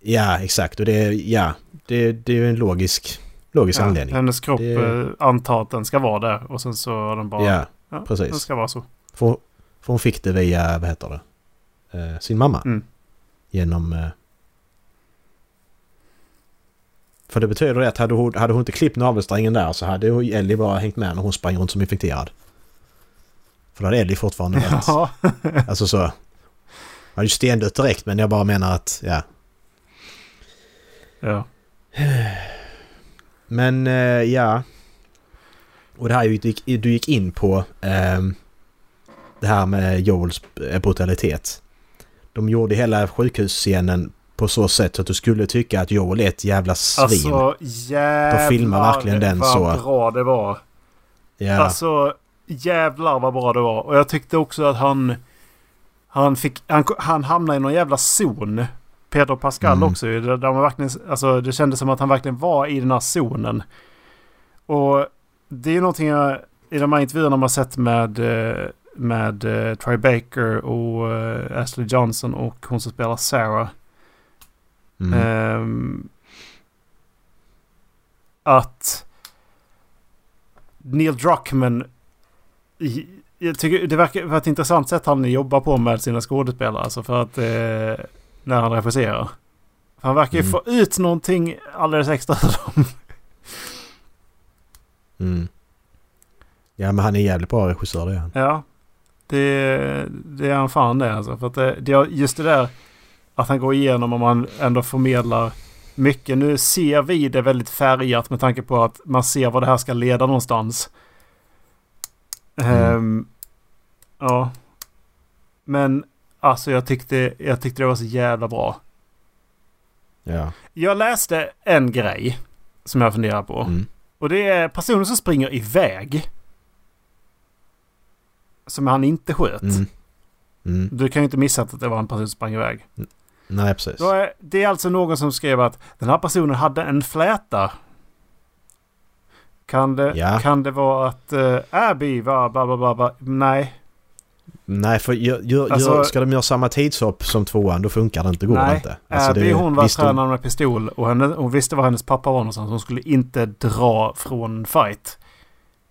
Ja, exakt. Och det. Ja. Det, det är ju en logisk... Logisk Ja, anledning. hennes kropp Det- eh, antar att den ska vara där. Och sen så har den bara... Ja, ja, precis. Den ska vara så. för, för hon fick det via, vad heter det? Eh, sin mamma. Mm. Genom... Eh, för det betyder det att hade hon, hade hon inte klippt navelsträngen där så hade Ellie bara hängt med när hon sprang runt som infekterad. För då hade Ellie fortfarande. Ja. Alltså så... Han hade ju stendött direkt men jag bara menar att, ja. ja. Men eh, ja. Och det här är du gick, du gick in på ehm, det här med Joels eh, brutalitet. De gjorde hela sjukhusscenen på så sätt att du skulle tycka att Joel är ett jävla svin. Alltså jävlar De filmar verkligen den vad så. bra det var. ja. Alltså jävlar vad bra det var. Och jag tyckte också att han... Han fick... Han, han hamnade i någon jävla zon. Pedro Pascal Mm. också. Där man verkligen... Alltså det kändes som att han verkligen var i den här zonen. Och det är någonting jag... I de här intervjuerna man sett med... eh, Med uh, Troy Baker och eh, Ashley Johnson och hon som spelar Sarah. mm. Ehm, att Neil Druckmann jag tycker det verkar vara ett intressant sätt han jobbar på med sina skådespelare. Alltså för att eh, när han regisserar. Han verkar ju Mm. få ut någonting alldeles extra ur dem. Mm. Ja men han är jävligt bra regissör det är han. Ja. Det, det är han fan det alltså. För att det, det, just det där att han går igenom och man ändå förmedlar mycket. Nu ser vi det väldigt färgat med tanke på att man ser vad det här ska leda någonstans. Mm. Ehm, ja. Men alltså jag tyckte, jag tyckte det var så jävla bra. Ja. Jag läste en grej som jag funderar på. Mm. Och det är personer som springer iväg. Som han inte sköt. Mm. Mm. Du kan ju inte missa att det var en person som sprang iväg. Nej precis. Är, det är alltså någon som skrev att den här personen hade en fläta. Kan det, Ja. kan det vara att uh, Abby var bla bla bla bla? Nej. Nej för gör, gör, Alltså- ska de göra samma tidshopp som tvåan då funkar det inte. Går Nej. inte. Alltså, Abby det- hon var visst, de- tränare med pistol och henne, hon visste var hennes pappa var någonstans. Hon skulle inte dra från fight.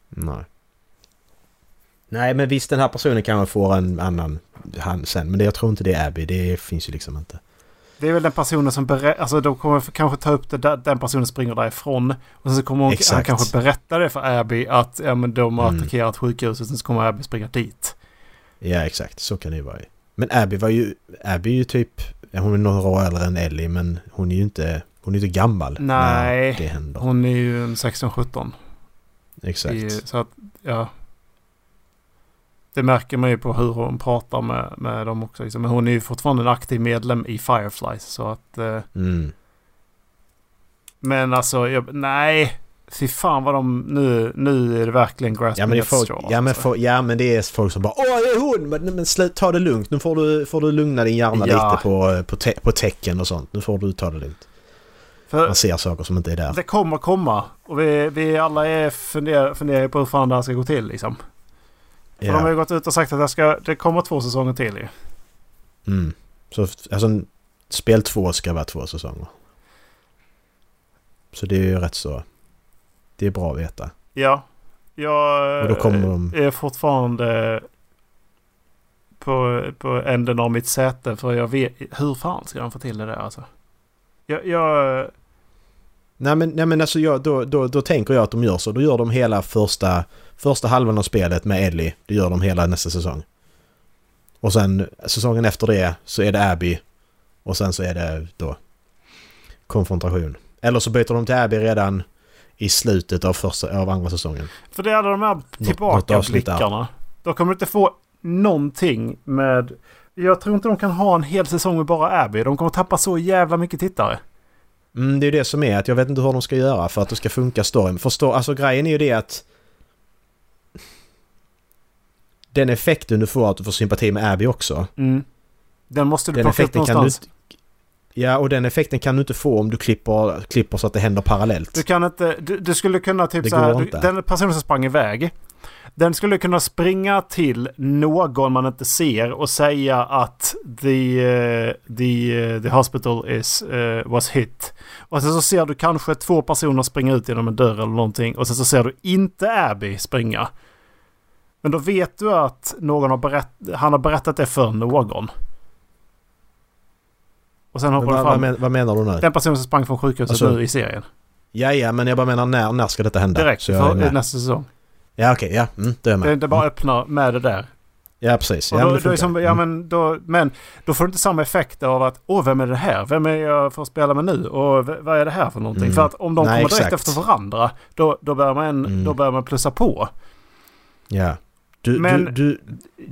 Nej. Nej men visst den här personen kanske får en annan han sen. Men det, jag tror inte det är Abby. Det finns ju liksom inte. Det är väl den personen som berättar, alltså de kommer kanske ta upp det där, den personen springer därifrån. Och sen så kommer hon, han kanske berätta det för Abby att ja, men de har Mm. attackerat sjukhuset. Sen så kommer Abby springa dit. Ja exakt, så kan det ju vara. Men Abby var ju... Abby är ju typ... Hon är några år äldre än Ellie men hon är ju inte... Hon är inte gammal Nej. när det händer. Hon är ju en 16-17. Exakt. i- Så att, ja. Det märker man ju på hur hon pratar med, med dem också. Liksom. Men hon är ju fortfarande en aktiv medlem i Fireflies. Så att... Eh, Mm. men alltså, jag, nej. Fy fan vad de... Nu, nu är det verkligen grasping Ja men, det folk, straws, ja, men alltså. folk, ja men det är folk som bara Åh det är hon! Men, men slut, ta det lugnt. Nu får du, får du lugna din hjärna Ja. lite på, på, te, på tecken och sånt. Nu får du ta det lugnt. För Man ser saker som inte är där. det kommer komma. Och vi, vi alla är funder, funderar på hur fan det här ska gå till liksom. För de har ju gått ut och sagt att det, ska, det kommer två säsonger till ju. Mm. Så alltså, spel två ska vara två säsonger. Så det är ju rätt så... Det är bra att veta. Ja. Jag Och då kommer de- är fortfarande på, på änden av mitt säte. För jag vet... Hur fan ska de få till det där alltså? Jag... jag Nej men, nej, men alltså jag, då, då, då tänker jag att de gör så. Då gör de hela första, första halvan av spelet med Ellie. Det gör de hela nästa säsong. Och sen säsongen efter det så är det Abby. Och sen så är det då konfrontation. Eller så byter de till Abby redan i slutet av, första, av andra säsongen. för det är alla de här tillbakablickarna. Då kommer du inte få någonting med... Jag tror inte de kan ha en hel säsong med bara Abby. De kommer tappa så jävla mycket tittare. Mm, det är ju det som är att jag vet inte hur de ska göra för att det ska funka storyn. Förstå, alltså grejen är ju det att... Den effekten du får att du får sympati med Abby också. Mm. Den måste du Den plocka upp effekten kan du någonstans. Ja, och den effekten kan du inte få om du klipper, klipper så att det händer parallellt. Du kan inte... Du, du skulle kunna typ Det så här, du. Den personen som sprang iväg. Den skulle kunna springa till någon man inte ser och säga att the, eh, the, eh, the hospital is, eh, was hit. Och sen så ser du kanske två personer springa ut genom en dörr eller någonting. Och sen så ser du inte Abby springa. Men då vet du att någon har berätt, han har berättat det för någon. Och sen hoppar du vad, fram. men, vad menar du nu? Den personen som sprang från sjukhuset Alltså- nu i serien. Ja, ja, men jag bara menar när, när ska detta hända? Direkt för nästa säsong. Ja, okej, ja. Mm, då är jag Det, med. det bara öppnar med det där. Ja, precis. Och Ja, då, men det då är som, ja, Mm. men, då, men då får du inte samma effekt av att åh, vem är det här? Vem är jag får spela med nu? Och vad är det här för någonting? Mm. För att om de Nej, kommer direkt exakt. efter varandra, då, då, börjar man, Mm. då börjar man plussa på. Ja. Du, Men- du, du,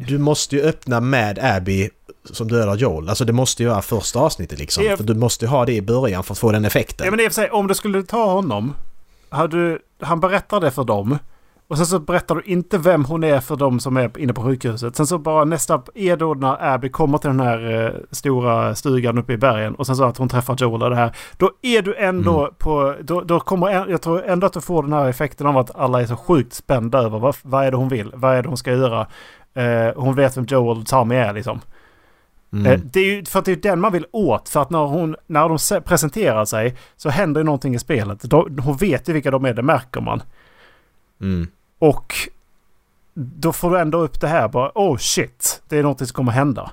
du måste ju öppna med Abby som dödar Joel. Alltså det måste ju vara första avsnittet liksom. Ja. För du måste ju ha det i början för att få den effekten. Ja, men i och för sig, om du skulle ta honom, hade du, han berättar det för dem. Och sen så berättar du inte vem hon är för dem som är inne på sjukhuset. Sen så bara nästa är då när Abby kommer till den här eh, stora stugan uppe i bergen. Och sen så att hon träffar Joel och det här. Då är du ändå Mm. på... Då, då kommer, en- jag tror ändå att du får den här effekten av att alla är så sjukt spända över vad, vad är det hon vill? Vad är det hon ska göra? Eh, hon vet vem Joel och Tommy är liksom. Mm. Eh, Det är ju för att det är den man vill åt. För att när, hon, när de se- presenterar sig så händer ju någonting i spelet. Hon vet ju vilka de är, det märker man. Mm. Och då får du ändå upp det här bara. Oh shit, det är någonting som kommer hända.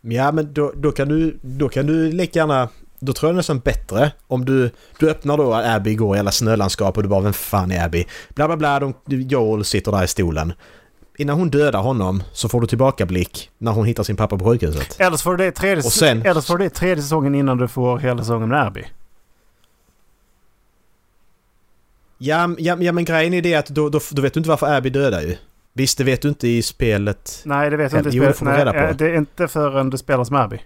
Ja men då, då, kan du, då kan du lika gärna... Då tror jag nästan bättre om du, du öppnar då att Abby går i hela snölandskap och du bara vem fan är Abby? Bla bla bla, de, Joel sitter där i stolen. Innan hon dödar honom så får du tillbakablick när hon hittar sin pappa på sjukhuset. Eller så får du det tredje, Och sen- eller så får du det tredje säsongen innan du får hela säsongen med Abby. Ja, ja, ja men grejen är det att då, då, då vet du inte varför Abby dödar ju. Visst, det vet du inte i spelet. Nej, det vet jag inte. i Jo, det spelet. får man Nej, reda på. eh, Det är inte förrän det spelas med Abby.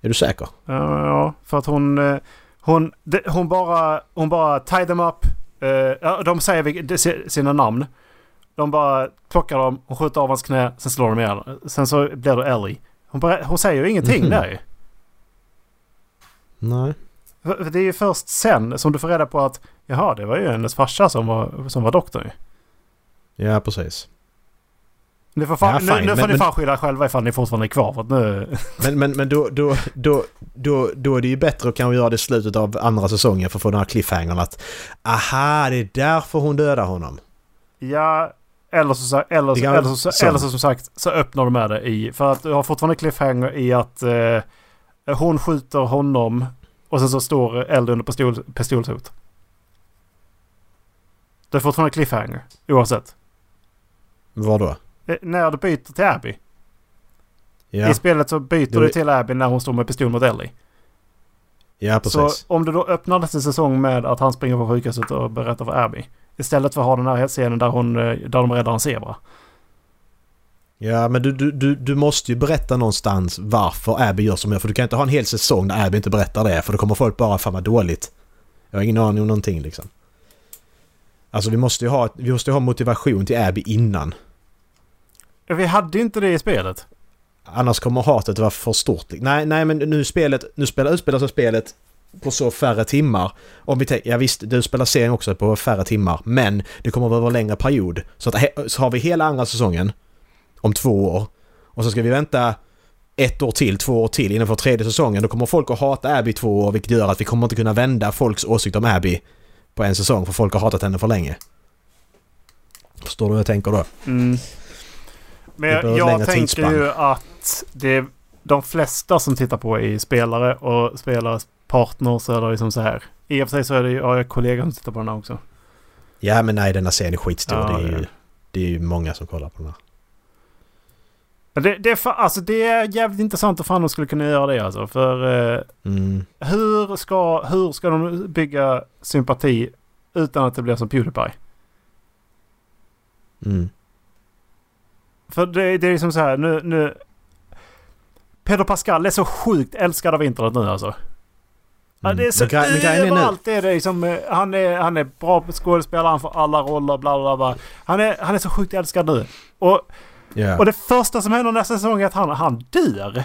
Är du säker? Ja, ja, för att hon... eh, Hon, hon bara... Hon bara tie them up. Eh, de säger sina namn. De bara plockar dem, hon skjuter av hans knä, sen slår de ihjäl Sen så blir det Ellie. Hon, bara, hon säger ju ingenting Mhm. där ju. Nej. Det är ju först sen som du får reda på att jaha, det var ju hennes farsa som var, som var doktor. Ja, precis. Ni får fan, Ja, nu, fine, nu får men- ni fan skylla själva ifall ni fortfarande är kvar. Nu, Men, men, men då, då, då, då, då är det ju bättre att kanske göra det i slutet av andra säsongen för att få den här cliffhangern att aha, det är därför hon dödar honom. Ja, eller så, eller, så, eller, så, så. eller så som sagt så öppnar de med det i... För att du har fortfarande cliffhanger i att eh, hon skjuter honom och sen så står eld under pistol, pistolshot. Det är fortfarande cliffhanger oavsett. Vad då? Eh, när du byter till Abby. Ja, I spelet så byter Jo, du till Abby när hon står med pistol mot Ellie. ja Så precis. om du då öppnar nästa säsong med att han springer på sjukhuset och berättar för Abby. Istället för att ha den här scenen där, hon, eh, där de räddar en zebra. Ja, men du, du, du, du måste ju berätta någonstans varför Abby gör som gör. För du kan inte ha en hel säsong där Abby inte berättar det. För då kommer folk bara fan vad dåligt. Jag har ingen aning om någonting liksom. Alltså vi måste ju ha, vi måste ju ha motivation till Abby innan. Vi hade inte det i spelet. Annars kommer hatet vara för stort. Nej, nej men nu spelet, nu spelar, utspelar sig spelet på så färre timmar. Om vi tänker, ja visst, du spelar serien också på färre timmar, men det kommer att vara en längre period. Så, att, så har vi hela andra säsongen om två år och så ska vi vänta ett år till, två år till innan för tredje säsongen. Då kommer folk att hata Abby två år vilket gör att vi kommer inte kunna vända folks åsikt om Abby på en säsong för folk har hatat henne för länge. Förstår du hur jag tänker då? Mm. Men jag, jag tänker tidsspann. ju att det de flesta som tittar på är spelare och spelares partners eller liksom så här. I och för sig så är det ju, har jag kollegor som tittar på den här också. Ja men nej denna serien är skitstor. Ja, det, är ju, det är ju många som kollar på den här. Det, det, är alltså det är jävligt intressant att fan de skulle kunna göra det alltså. För eh, Mm. hur, ska, hur ska de bygga sympati utan att det blir som Pewdiepie? Mm. För det, det är liksom så här nu, nu... Pedro Pascal är så sjukt älskad av internet nu alltså. Mm. det är så överallt är det liksom, eh, han, är, han är bra skådespelare, han får alla roller, bla bla bla. Han är, han är så sjukt älskad nu. Och, Ja. och det första som händer nästa säsong är att han, han dör.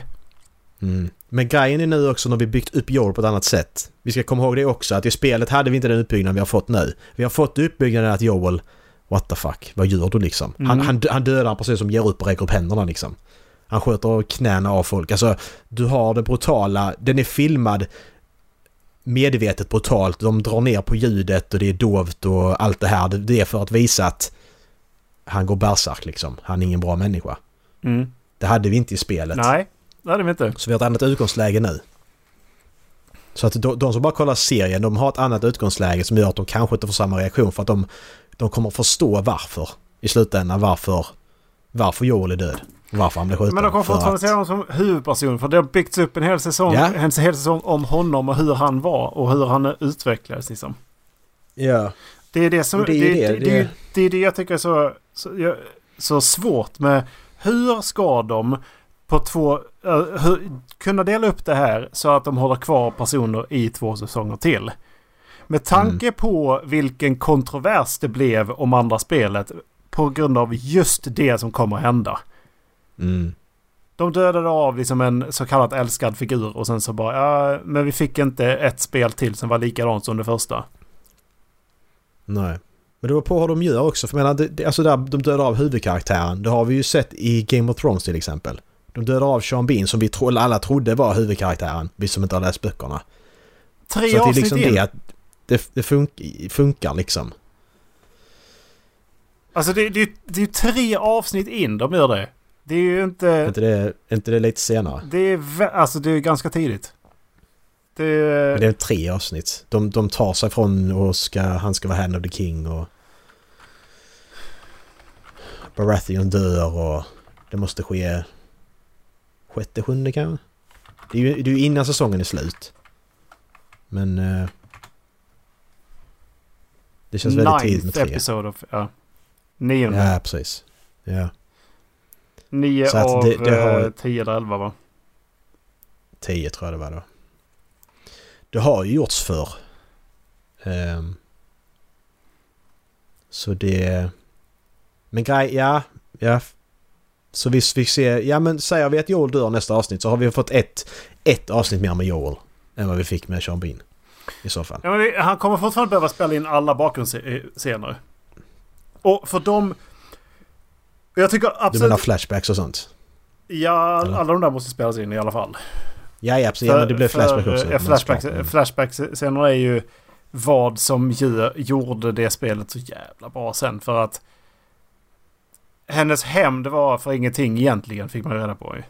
Mm. Men grejen är nu också när vi byggt upp Joel på ett annat sätt. Vi ska komma ihåg det också att i spelet hade vi inte den uppbyggnaden vi har fått nu. Vi har fått uppbyggnaden att Joel, what the fuck, vad gör du liksom? Han, Mm. han, han dödar en person som ger upp och räcker upp händerna liksom. Han skjuter knäna av folk. Alltså, du har det brutala, den är filmad medvetet brutalt. De drar ner på ljudet och det är dovt och allt det här. Det är för att visa att han går bärsärk liksom. Han är ingen bra människa. Mm. Det hade vi inte i spelet. Nej, det hade vi inte. Så vi har ett annat utgångsläge nu. Så att de, de som bara kollar serien, de har ett annat utgångsläge som gör att de kanske inte får samma reaktion för att de, de kommer förstå varför i slutändan. Varför, varför Joel är död. Varför han blev skjuten. Men de kommer fortfarande att- se honom som huvudperson. För det har byggts upp en hel säsong, Ja. en hel säsong om honom och hur han var och hur han utvecklades liksom. Ja. Det är det som... Det, det är det, det, det- det jag tycker är så, så, jag- så svårt med... Hur ska de på två... eh, hur, kunna dela upp det här så att de håller kvar personer i två säsonger till? Med tanke Mm. på vilken kontrovers det blev om andra spelet på grund av just det som kommer att hända. Mm. De dödade av liksom en så kallat älskad figur och sen så bara ja, men vi fick inte ett spel till som var likadant som det första. Nej. Men det var på hur de gör också. För menar, det, alltså där de dödar av huvudkaraktären. Det har vi ju sett i Game of Thrones till exempel. De dödar av Sean Bean som vi tro, alla trodde var huvudkaraktären. Vi som inte har läst böckerna. Tre Så att det är avsnitt liksom in. det att det, det fun- funkar liksom. Alltså det, det, det är ju tre avsnitt in de gör det. Det är ju Är inte... inte det, är inte det lite senare? Det är, alltså det är ganska tidigt. Det, Men det är tre avsnitt. De, de tar sig från och ska, han ska vara hand of the king och... Baratheon dör och det måste ske... Sjätte, sjunde kanske? Det är ju det är innan säsongen är slut. Men... eh, det känns väldigt tidigt med tre. episode of... Ja. Nionde. Ja, precis. Ja, Nio av det- det har- eh, tio eller elva va? tio tror jag det var då. Det har ju gjorts förr. Ehm, så det... Men grej, ja, ja. Så vi fick se, ja men säger vi att Joel dör nästa avsnitt så har vi fått ett, ett avsnitt mer med Joel. Än vad vi fick med Sean Bean. I så fall. Ja, vi, han kommer fortfarande behöva spela in alla bakgrundsscener. Och för dem... Jag tycker Du absolut... menar flashbacks och sånt? Ja, eller? alla de där måste spelas in i alla fall. Ja, ja, precis. Ja, men det blev flashback också. Ja, men flashback, flashback-scener är ju vad som gör, gjorde det spelet så jävla bra sen. För att hennes hämnd var för ingenting egentligen, fick man reda på ju.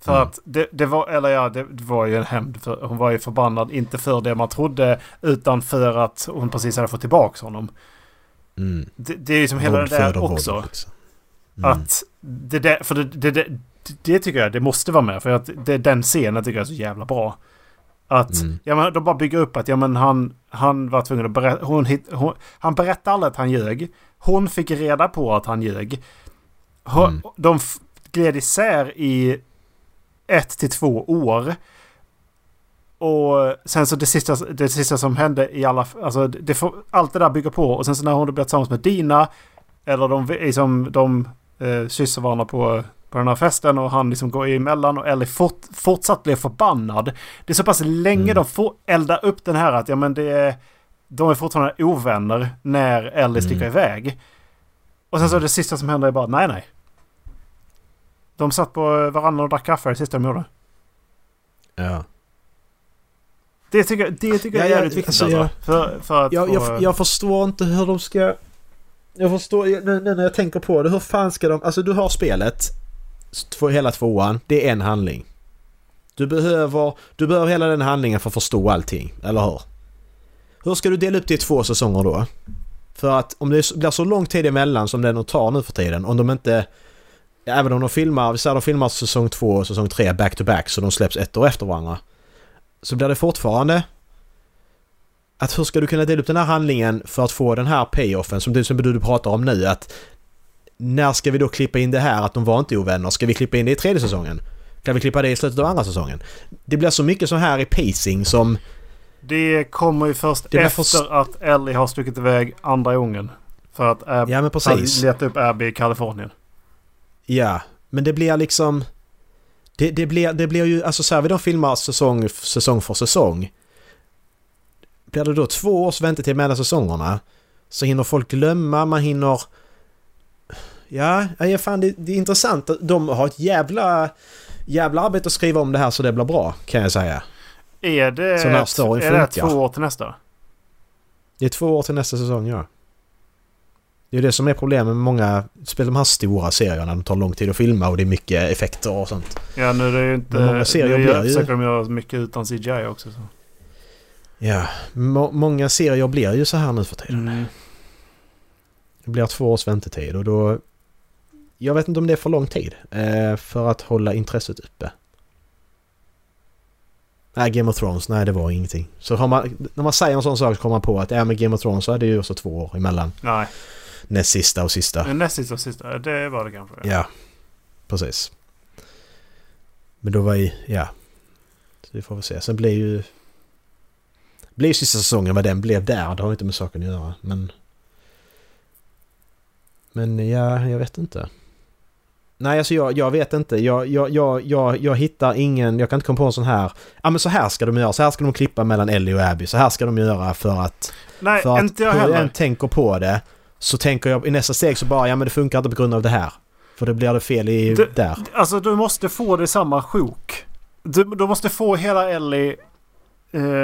För Mm. att det, det var, eller ja, det, det var ju en hämnd. För, hon var ju förbannad, inte för det man trodde, utan för att hon precis hade fått tillbaka honom. Mm. Det, det är ju som hela det där våld, också. Mm. Att det där, för det, det, det, det tycker jag det måste vara med. För att det, den scenen tycker jag är så jävla bra. Att Mm. ja, men de bara bygger upp att ja, men han, han var tvungen att berätta. Hon, hit- hon, han berättade aldrig att han ljög. Hon fick reda på att han ljög. Hon, Mm. De gled isär i ett till två år. Och sen så det sista, det sista som hände i alla... Alltså det får, allt det där bygger på. Och sen så när hon blev tillsammans med Dina. Eller de, liksom, de eh, kysser varandra på, på den här festen. Och han liksom går emellan. Och Ellie fort, fortsatt blir förbannad. Det är så pass länge Mm. de får elda upp den här att ja men det är... De är fortfarande ovänner när Ellie sticker Mm. iväg. Och sen så det sista som händer är bara nej nej. De satt på varandra och drack kaffe det sista de gjorde. Ja. Det tycker, jag- det tycker jag är jävligt viktigt alltså, alltså. jag- För, för att Jag, få, jag, jag förstår inte hur de ska... Jag förstår nu, nu när jag tänker på det. Hur fan ska de... Alltså du har spelet. Två, hela tvåan. Det är en handling. Du behöver, du behöver hela den handlingen för att förstå allting. Eller hur? Hur ska du dela upp det i två säsonger då? För att om det blir så lång tid emellan som det nog tar nu för tiden. Om de inte... Även om de filmar, vi säger de filmar säsong två och säsong tre back to back så de släpps ett år efter varandra. Så blir det fortfarande att hur ska du kunna dela upp den här handlingen för att få den här payoffen som du, som du pratar om nu att när ska vi då klippa in det här att de var inte ovänner? Ska vi klippa in det i tredje säsongen? Kan vi klippa det i slutet av andra säsongen? Det blir så mycket så här i pacing som... Det kommer ju först efter för- att Ellie har stuckit iväg andra gången. För att Ab- Ja men precis. leta upp Abby i Kalifornien. Ja, men det blir liksom... Det, det, blir, det blir ju, alltså så här, vi de filmar säsong, säsong för säsong. Blir det då två års väntetid mellan säsongerna så hinner folk glömma, man hinner... Ja, ja fan det, det är intressant. De har ett jävla, jävla arbete att skriva om det här så det blir bra, kan jag säga. Är det, Så storyn är det två år till nästa? Det är två år till nästa säsong, ja. Det är det som är problemet med många spel, de här stora serierna. De tar lång tid att filma och det är mycket effekter och sånt. Ja nu är det ju inte... Men många serier nu blir ju- försöker de göra mycket utan CGI också. Så. Ja, må- många serier blir ju så här nu för tiden. Mm. Det blir två års väntetid och då... Jag vet inte om det är för lång tid eh, för att hålla intresset uppe. Nej, Game of Thrones, nej det var ingenting. Så har man, när man säger en sån sak så kommer man på att ja, med Game of Thrones så är det ju också två år emellan Nej, näst sista och sista. men näst sista och sista. Det var det kanske. Ja, precis. Men då var ju, ja. Så vi får väl se. Sen blir ju... Blir sista säsongen vad den blev där. Det har inte med saken att göra. Men... Men ja, jag vet inte. Nej, alltså jag, jag vet inte. Jag, jag, jag, jag, jag hittar ingen... Jag kan inte komma på en sån här... Ja men så här ska de göra. Så här ska de klippa mellan Ellie och Abby. Så här ska de göra för att... Nej, För att inte jag hur jag än heller. tänker på det så tänker jag i nästa steg så bara ja men det funkar inte på grund av det här. För då blir det fel i Det- där. Alltså du måste få det i samma sjok. Du, du måste få hela Ellie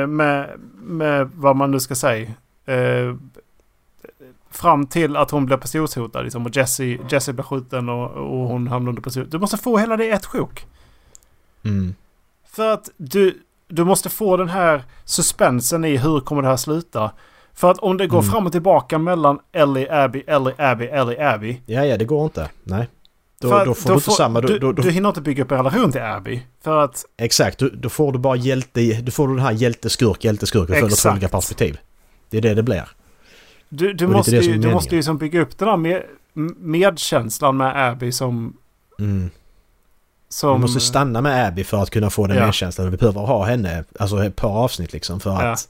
med, med vad man nu ska säga. Eh, fram till att hon blir pistolshotad. Liksom, och Jesse, Jesse blir skjuten och, och hon hamnar under pistol. Du måste få hela det i ett sjok. Mm. För att du, du måste få den här suspensen i hur kommer det här sluta. För att om det går Mm. fram och tillbaka mellan Ellie, Abby, Ellie, Abby, Ellie, Abby. Ja, ja, det går inte. Nej. Då, för då får du inte samma... Då, du, då, då, du hinner inte bygga upp en relation till Abby. För att exakt, då, då får du bara hjälte... Då får du den här hjälte-skurk, hjälte-skurk och följer två olika perspektiv. Det är det det blir. Du, du måste, ju, du måste ju som bygga upp den här med, medkänslan med Abby som... Mm. som Vi måste stanna med Abby för att kunna få den Ja. medkänslan. Vi behöver ha henne, alltså ett par avsnitt liksom för Ja. att...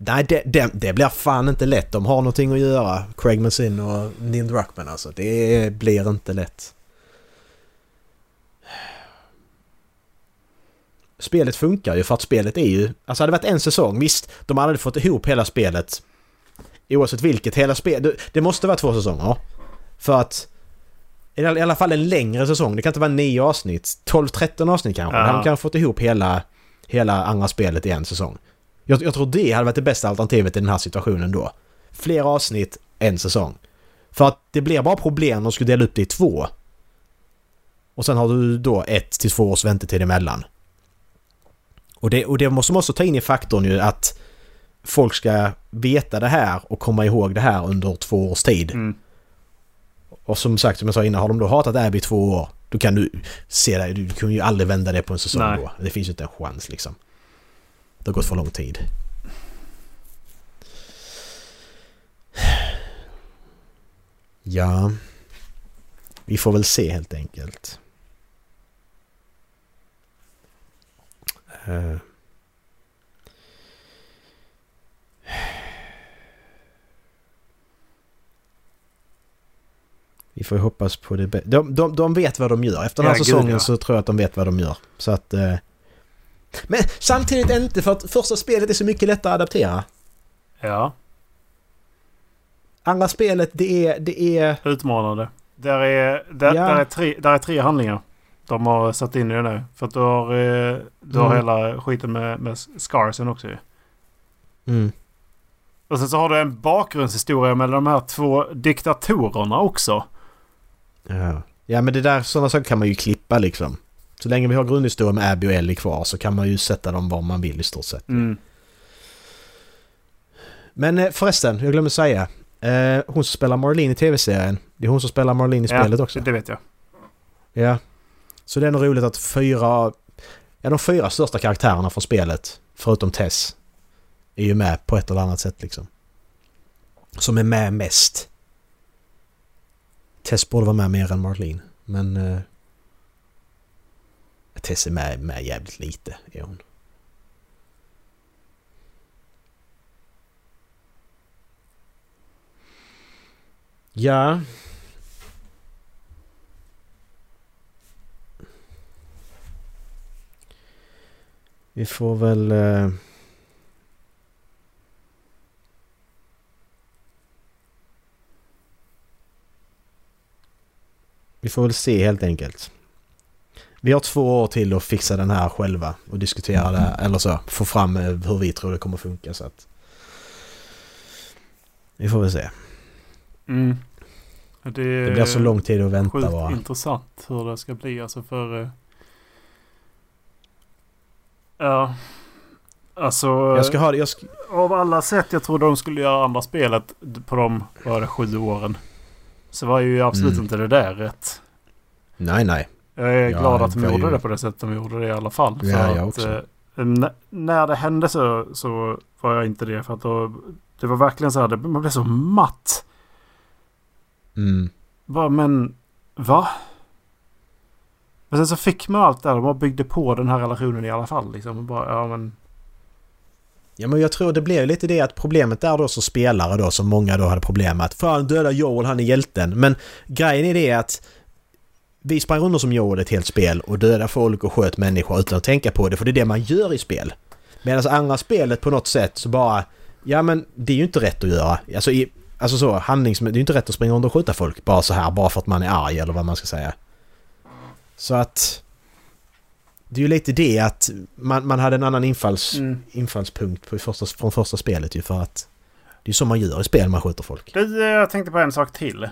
Nej, det, det, det blir fan inte lätt. De har någonting att göra. Craig Mazin och Neil Druckmann alltså. Det blir inte lätt. Spelet funkar ju för att spelet är ju... Alltså hade det varit en säsong, visst, de hade fått ihop hela spelet. Oavsett vilket, hela spelet... Det, måste vara två säsonger. För att... I alla fall en längre säsong. Det kan inte vara nio avsnitt. 12-13 avsnitt kanske. Ja. De kan ha fått ihop hela, hela andra spelet i en säsong. Jag, jag tror det hade varit det bästa alternativet i den här situationen då. Fler avsnitt, en säsong. För att det blir bara problem om de skulle dela upp det i två. Och sen har du då ett till två års väntetid emellan. Och det, och det måste man också ta in i faktorn ju att folk ska veta det här och komma ihåg det här under två års tid. Mm. Och som sagt, som jag sa innan, har de då hatat Abby två år Då kan du se det, du kan ju aldrig vända det på en säsong Nej. då. Det finns ju inte en chans liksom. Det har gått för lång tid. Ja. Vi får väl se helt enkelt. Eh. Vi får hoppas på det bästa. De, de, de vet vad de gör. Efter den här Ja, gud, säsongen ja. så tror jag att de vet vad de gör. Så att... Eh. Men samtidigt inte för att första spelet är så mycket lättare att adaptera. Ja, Andra spelet det är... Det är... utmanande. Där är, där, Ja. där är, tre, där är tre handlingar. De har satt in i det nu. För att du har, eh, du har Mm. hela skiten med, med Scarsen också ju. Mm. Och sen så har du en bakgrundshistoria med de här två diktatorerna också. Ja. ja men det där, sådana saker kan man ju klippa liksom. Så länge vi har grundhistoria med Abby och Ellie kvar så kan man ju sätta dem var man vill i stort sett. Mm. Men eh, förresten, jag glömde säga. Eh, hon som spelar Marlene i tv-serien. Det är hon som spelar Marlene i spelet ja, också. det vet jag. Ja. Så det är nog roligt att fyra... Ja, de fyra största karaktärerna från spelet, förutom Tess, är ju med på ett eller annat sätt liksom. Som är med mest. Tess borde vara med mer än Marlene, men... Eh, Tess är med, med jävligt lite, är hon. Ja. Vi får väl... Eh... Vi får väl se helt enkelt. Vi har två år till att fixa den här själva och diskutera det, eller så, få fram eh, hur vi tror det kommer funka så att... Vi får väl se. Mm. Det, Det blir så lång tid att vänta Sjukt bara. intressant hur det ska bli alltså för... eh, Ja. Alltså... Jag ska ha jag ska... Av alla sätt jag trodde de skulle göra andra spelet på de, vad det, sju åren. Så var ju absolut Mm. inte det där rätt. Nej, nej. Jag är Ja, glad att de gjorde ju- det på det sättet de gjorde det i alla fall. Ja, För jag att, också. eh, n- när det hände så, så var jag inte det. För att då, det var verkligen så här, det, man blev så matt. Mm. Bara, men va? Men sen så fick man allt där. De bara byggde på den här relationen i alla fall. Liksom. Bara, ja, men, Ja men jag tror det blev lite det att problemet där då som spelare då som många då hade problem med att Fan döda Joel, han är hjälten. Men grejen är det att vi sprang runt som Joel ett helt spel och dödade folk och sköt människor utan att tänka på det för det är det man gör i spel. Medan andra spelet på något sätt så bara Ja men det är ju inte rätt att göra. Alltså, i, alltså så handlings... Det är ju inte rätt att springa runt och skjuta folk bara så här bara för att man är arg eller vad man ska säga. Så att... Det är ju lite det att man, man hade en annan infalls, Mm. infallspunkt på första, från första spelet ju för att det är så man gör i spel, man skjuter folk. Eh, jag tänkte på en sak till.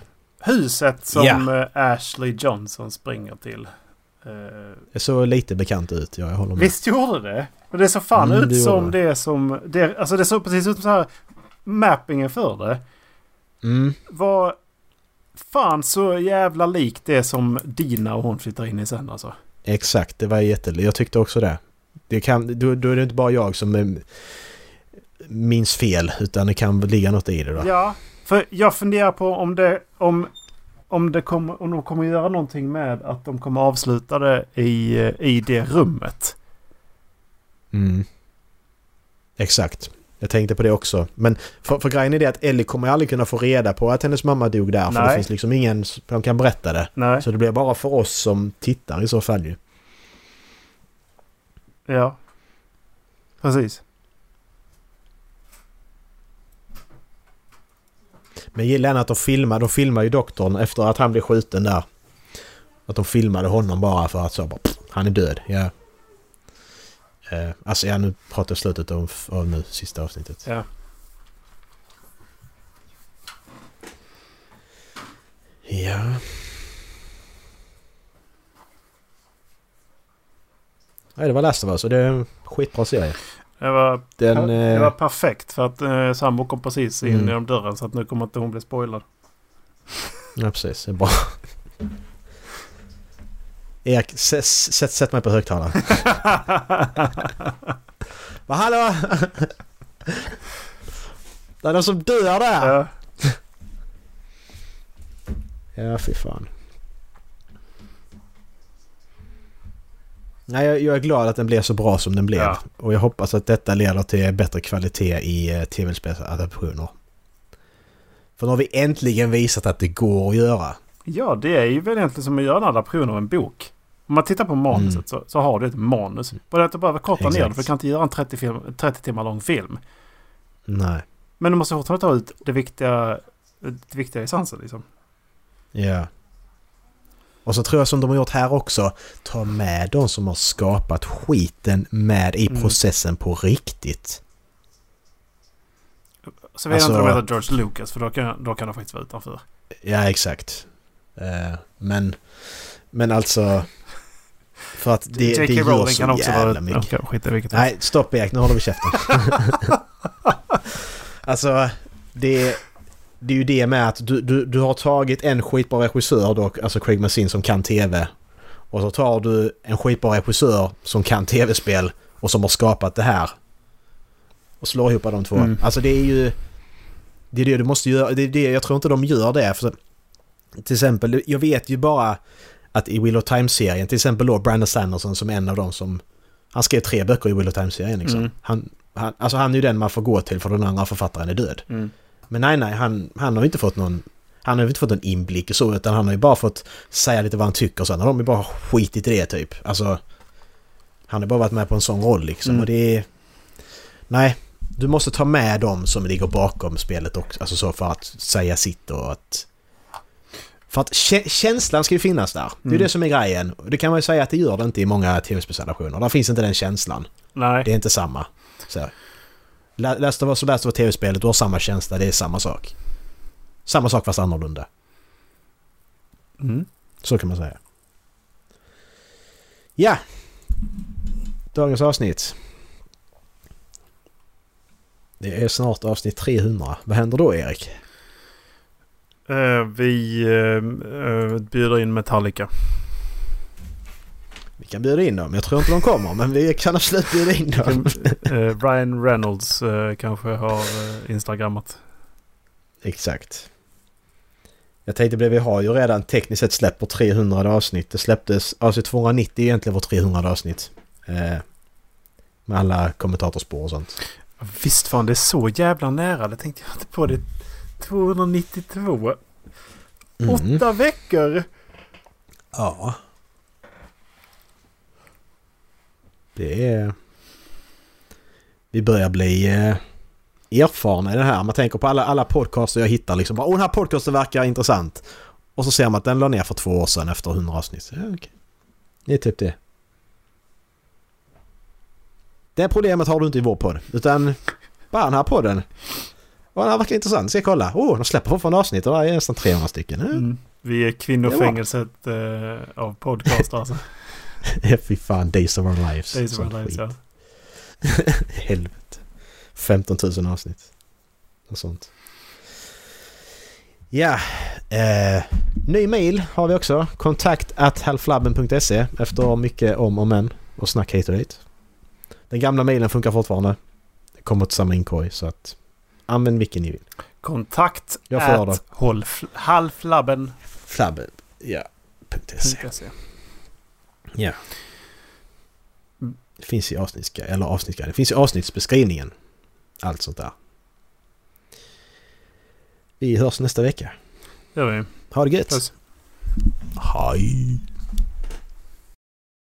Huset som Ja. eh, Ashley Johnson springer till. Eh, Det såg lite bekant ut, ja, jag håller med. visst gjorde det? Och det såg fan Mm, ut som det. det som... Det, alltså det såg precis ut som så här... Mappingen för det Mm. var fan så jävla likt det som Dina och hon flyttar in i sen alltså. Exakt, det var jätte... Jag tyckte också det. det kan, då, då är det inte bara jag som eh, minns fel, utan det kan ligga något i det då. Ja, för jag funderar på om det... Om, om, det kommer, om de kommer göra någonting med att de kommer avsluta det i, eh, i det rummet. Mm. Exakt. Jag tänkte på det också. Men för, för grejen är det att Ellie kommer aldrig kunna få reda på att hennes mamma dog där. För Nej. det finns liksom ingen som kan berätta det. Nej. Så det blir bara för oss som tittar i så fall ju. Ja. Precis. Men jag gillar ändå att de filmar, de filmar ju doktorn efter att han blev skjuten där. Att de filmade honom bara för att så bara, pff, han är död. Ja. Eh, alltså ja, nu pratar jag slutet om, av nu, sista avsnittet. Ja. Ja. Nej, det var Last of Us och det är en skitbra serie. Det var, Den... det var Eh, perfekt för att eh, sambo kom precis in Mm. genom dörren så att nu kommer inte hon bli spoilad. ja, precis. Det är bra. Erik, sätt, sätt, sätt mig på högtalaren. Vad hallå? Det är någon som dör där! Ja. Ja, fy fan. Nej, jag, är glad att den blev så bra som den blev. Ja. Och jag hoppas att detta leder till bättre kvalitet i eh, tv-spelsadaptioner. För nu har vi äntligen visat att det går att göra. ja, det är ju väl egentligen som att göra en adaption av en bok. Om man tittar på manuset Mm. så, så har du ett manus. Bara att du behöver korta ner det för du kan inte göra en 30, film, 30 timmar lång film. Nej. Men du måste fortfarande ta ut det viktiga, det viktiga essensen liksom. Ja. Och så tror jag som de har gjort här också, ta med de som har skapat skiten med i Mm. processen på riktigt. Så jag Alltså- inte de heter George Lucas för då kan, då kan de faktiskt vara utanför. Ja, exakt. Eh, men, men alltså... För att det, det J.K. gör Rowling så kan också jävla vara... mycket. Ja, skit vilket. Nej, stopp Erik, nu håller vi käften. alltså, det, det är ju det med att du, du, du har tagit en skitbra regissör då, alltså Craig Mazin som kan tv. Och så tar du en skitbra regissör som kan tv-spel och som har skapat det här. Och slår ihop de två. Mm. Alltså det är ju... Det är det du måste göra. Det är det, jag tror inte de gör det. För, till exempel, jag vet ju bara att i Wheel of Time-serien, till exempel då Brandon Sanderson som är en av dem som... Han skrev tre böcker i Wheel of Time-serien liksom. Mm. Han, han, alltså han är ju den man får gå till för den andra författaren är död. Mm. Men nej, nej, han, han har inte fått någon... Han har ju inte fått någon inblick och så, utan han har ju bara fått säga lite vad han tycker och sen har de ju bara skitit i det typ. Alltså... Han har bara varit med på en sån roll liksom Mm. och det är... Nej, du måste ta med dem som ligger bakom spelet också, alltså så för att säga sitt och att... För att kä- känslan ska ju finnas där. Det är Mm. det som är grejen. Det kan man ju säga att det gör det inte i många tv-spelsadaptioner. Där finns inte den känslan. Nej. Det är inte samma. Så. Lä- Last of Us och Last of Us tv-spelet, du har samma känsla, det är samma sak. Samma sak fast annorlunda. Mm. Så kan man säga. Ja! Dagens avsnitt. Det är snart avsnitt 300. Vad händer då Erik? Eh, vi uh, bjuder in Metallica. Vi kan bjuda in dem. Jag tror inte de kommer men vi kan absolut bjuda in dem. Eh, Ryan Reynolds eh, kanske har uh, instagrammat. Exakt. Jag tänkte det, vi har ju redan tekniskt sett släppt på 300 avsnitt. Det släpptes, avsnitt 290 är egentligen vårt 300 avsnitt. Eh, med alla kommentatorspår och sånt. Visst fan, det är så jävla nära. Det tänkte jag inte på. Det 292. Mm. Åtta veckor! Ja. Det är... Vi börjar bli eh, erfarna i det här. Man tänker på alla, alla podcaster jag hittar liksom. Åh, den här podcasten verkar intressant. Och så ser man att den la ner för två år sedan efter 100 avsnitt. Ja, okej. Det är typ det. Det problemet har du inte i vår podd. Utan bara den här podden. Och den här verkar intressant. Ska jag kolla? Oh, de släpper fortfarande avsnitt och det är nästan 300 stycken. Mm. Vi är kvinnofängelset eh, av podcaster alltså. Fy fan, Days of Our Lives. Days of Our Lives, ja. Helvete. 15 000 avsnitt. Och sånt. Ja. Eh, ny mail har vi också. Kontakt at halflabben.se efter mycket om och men och snack hit och dit. Den gamla mailen funkar fortfarande. Det kommer till samma inkorg så att använd vilken ni vill. Kontakt Jag får at halflabben.se. Flabben. Ja. .se. Ja. Det finns i avsnittsguide, eller avsnittsguide. Det finns i avsnittsbeskrivningen. Allt sånt där. Vi hörs nästa vecka. Gör vi. Ha det gött! Puss. Hej!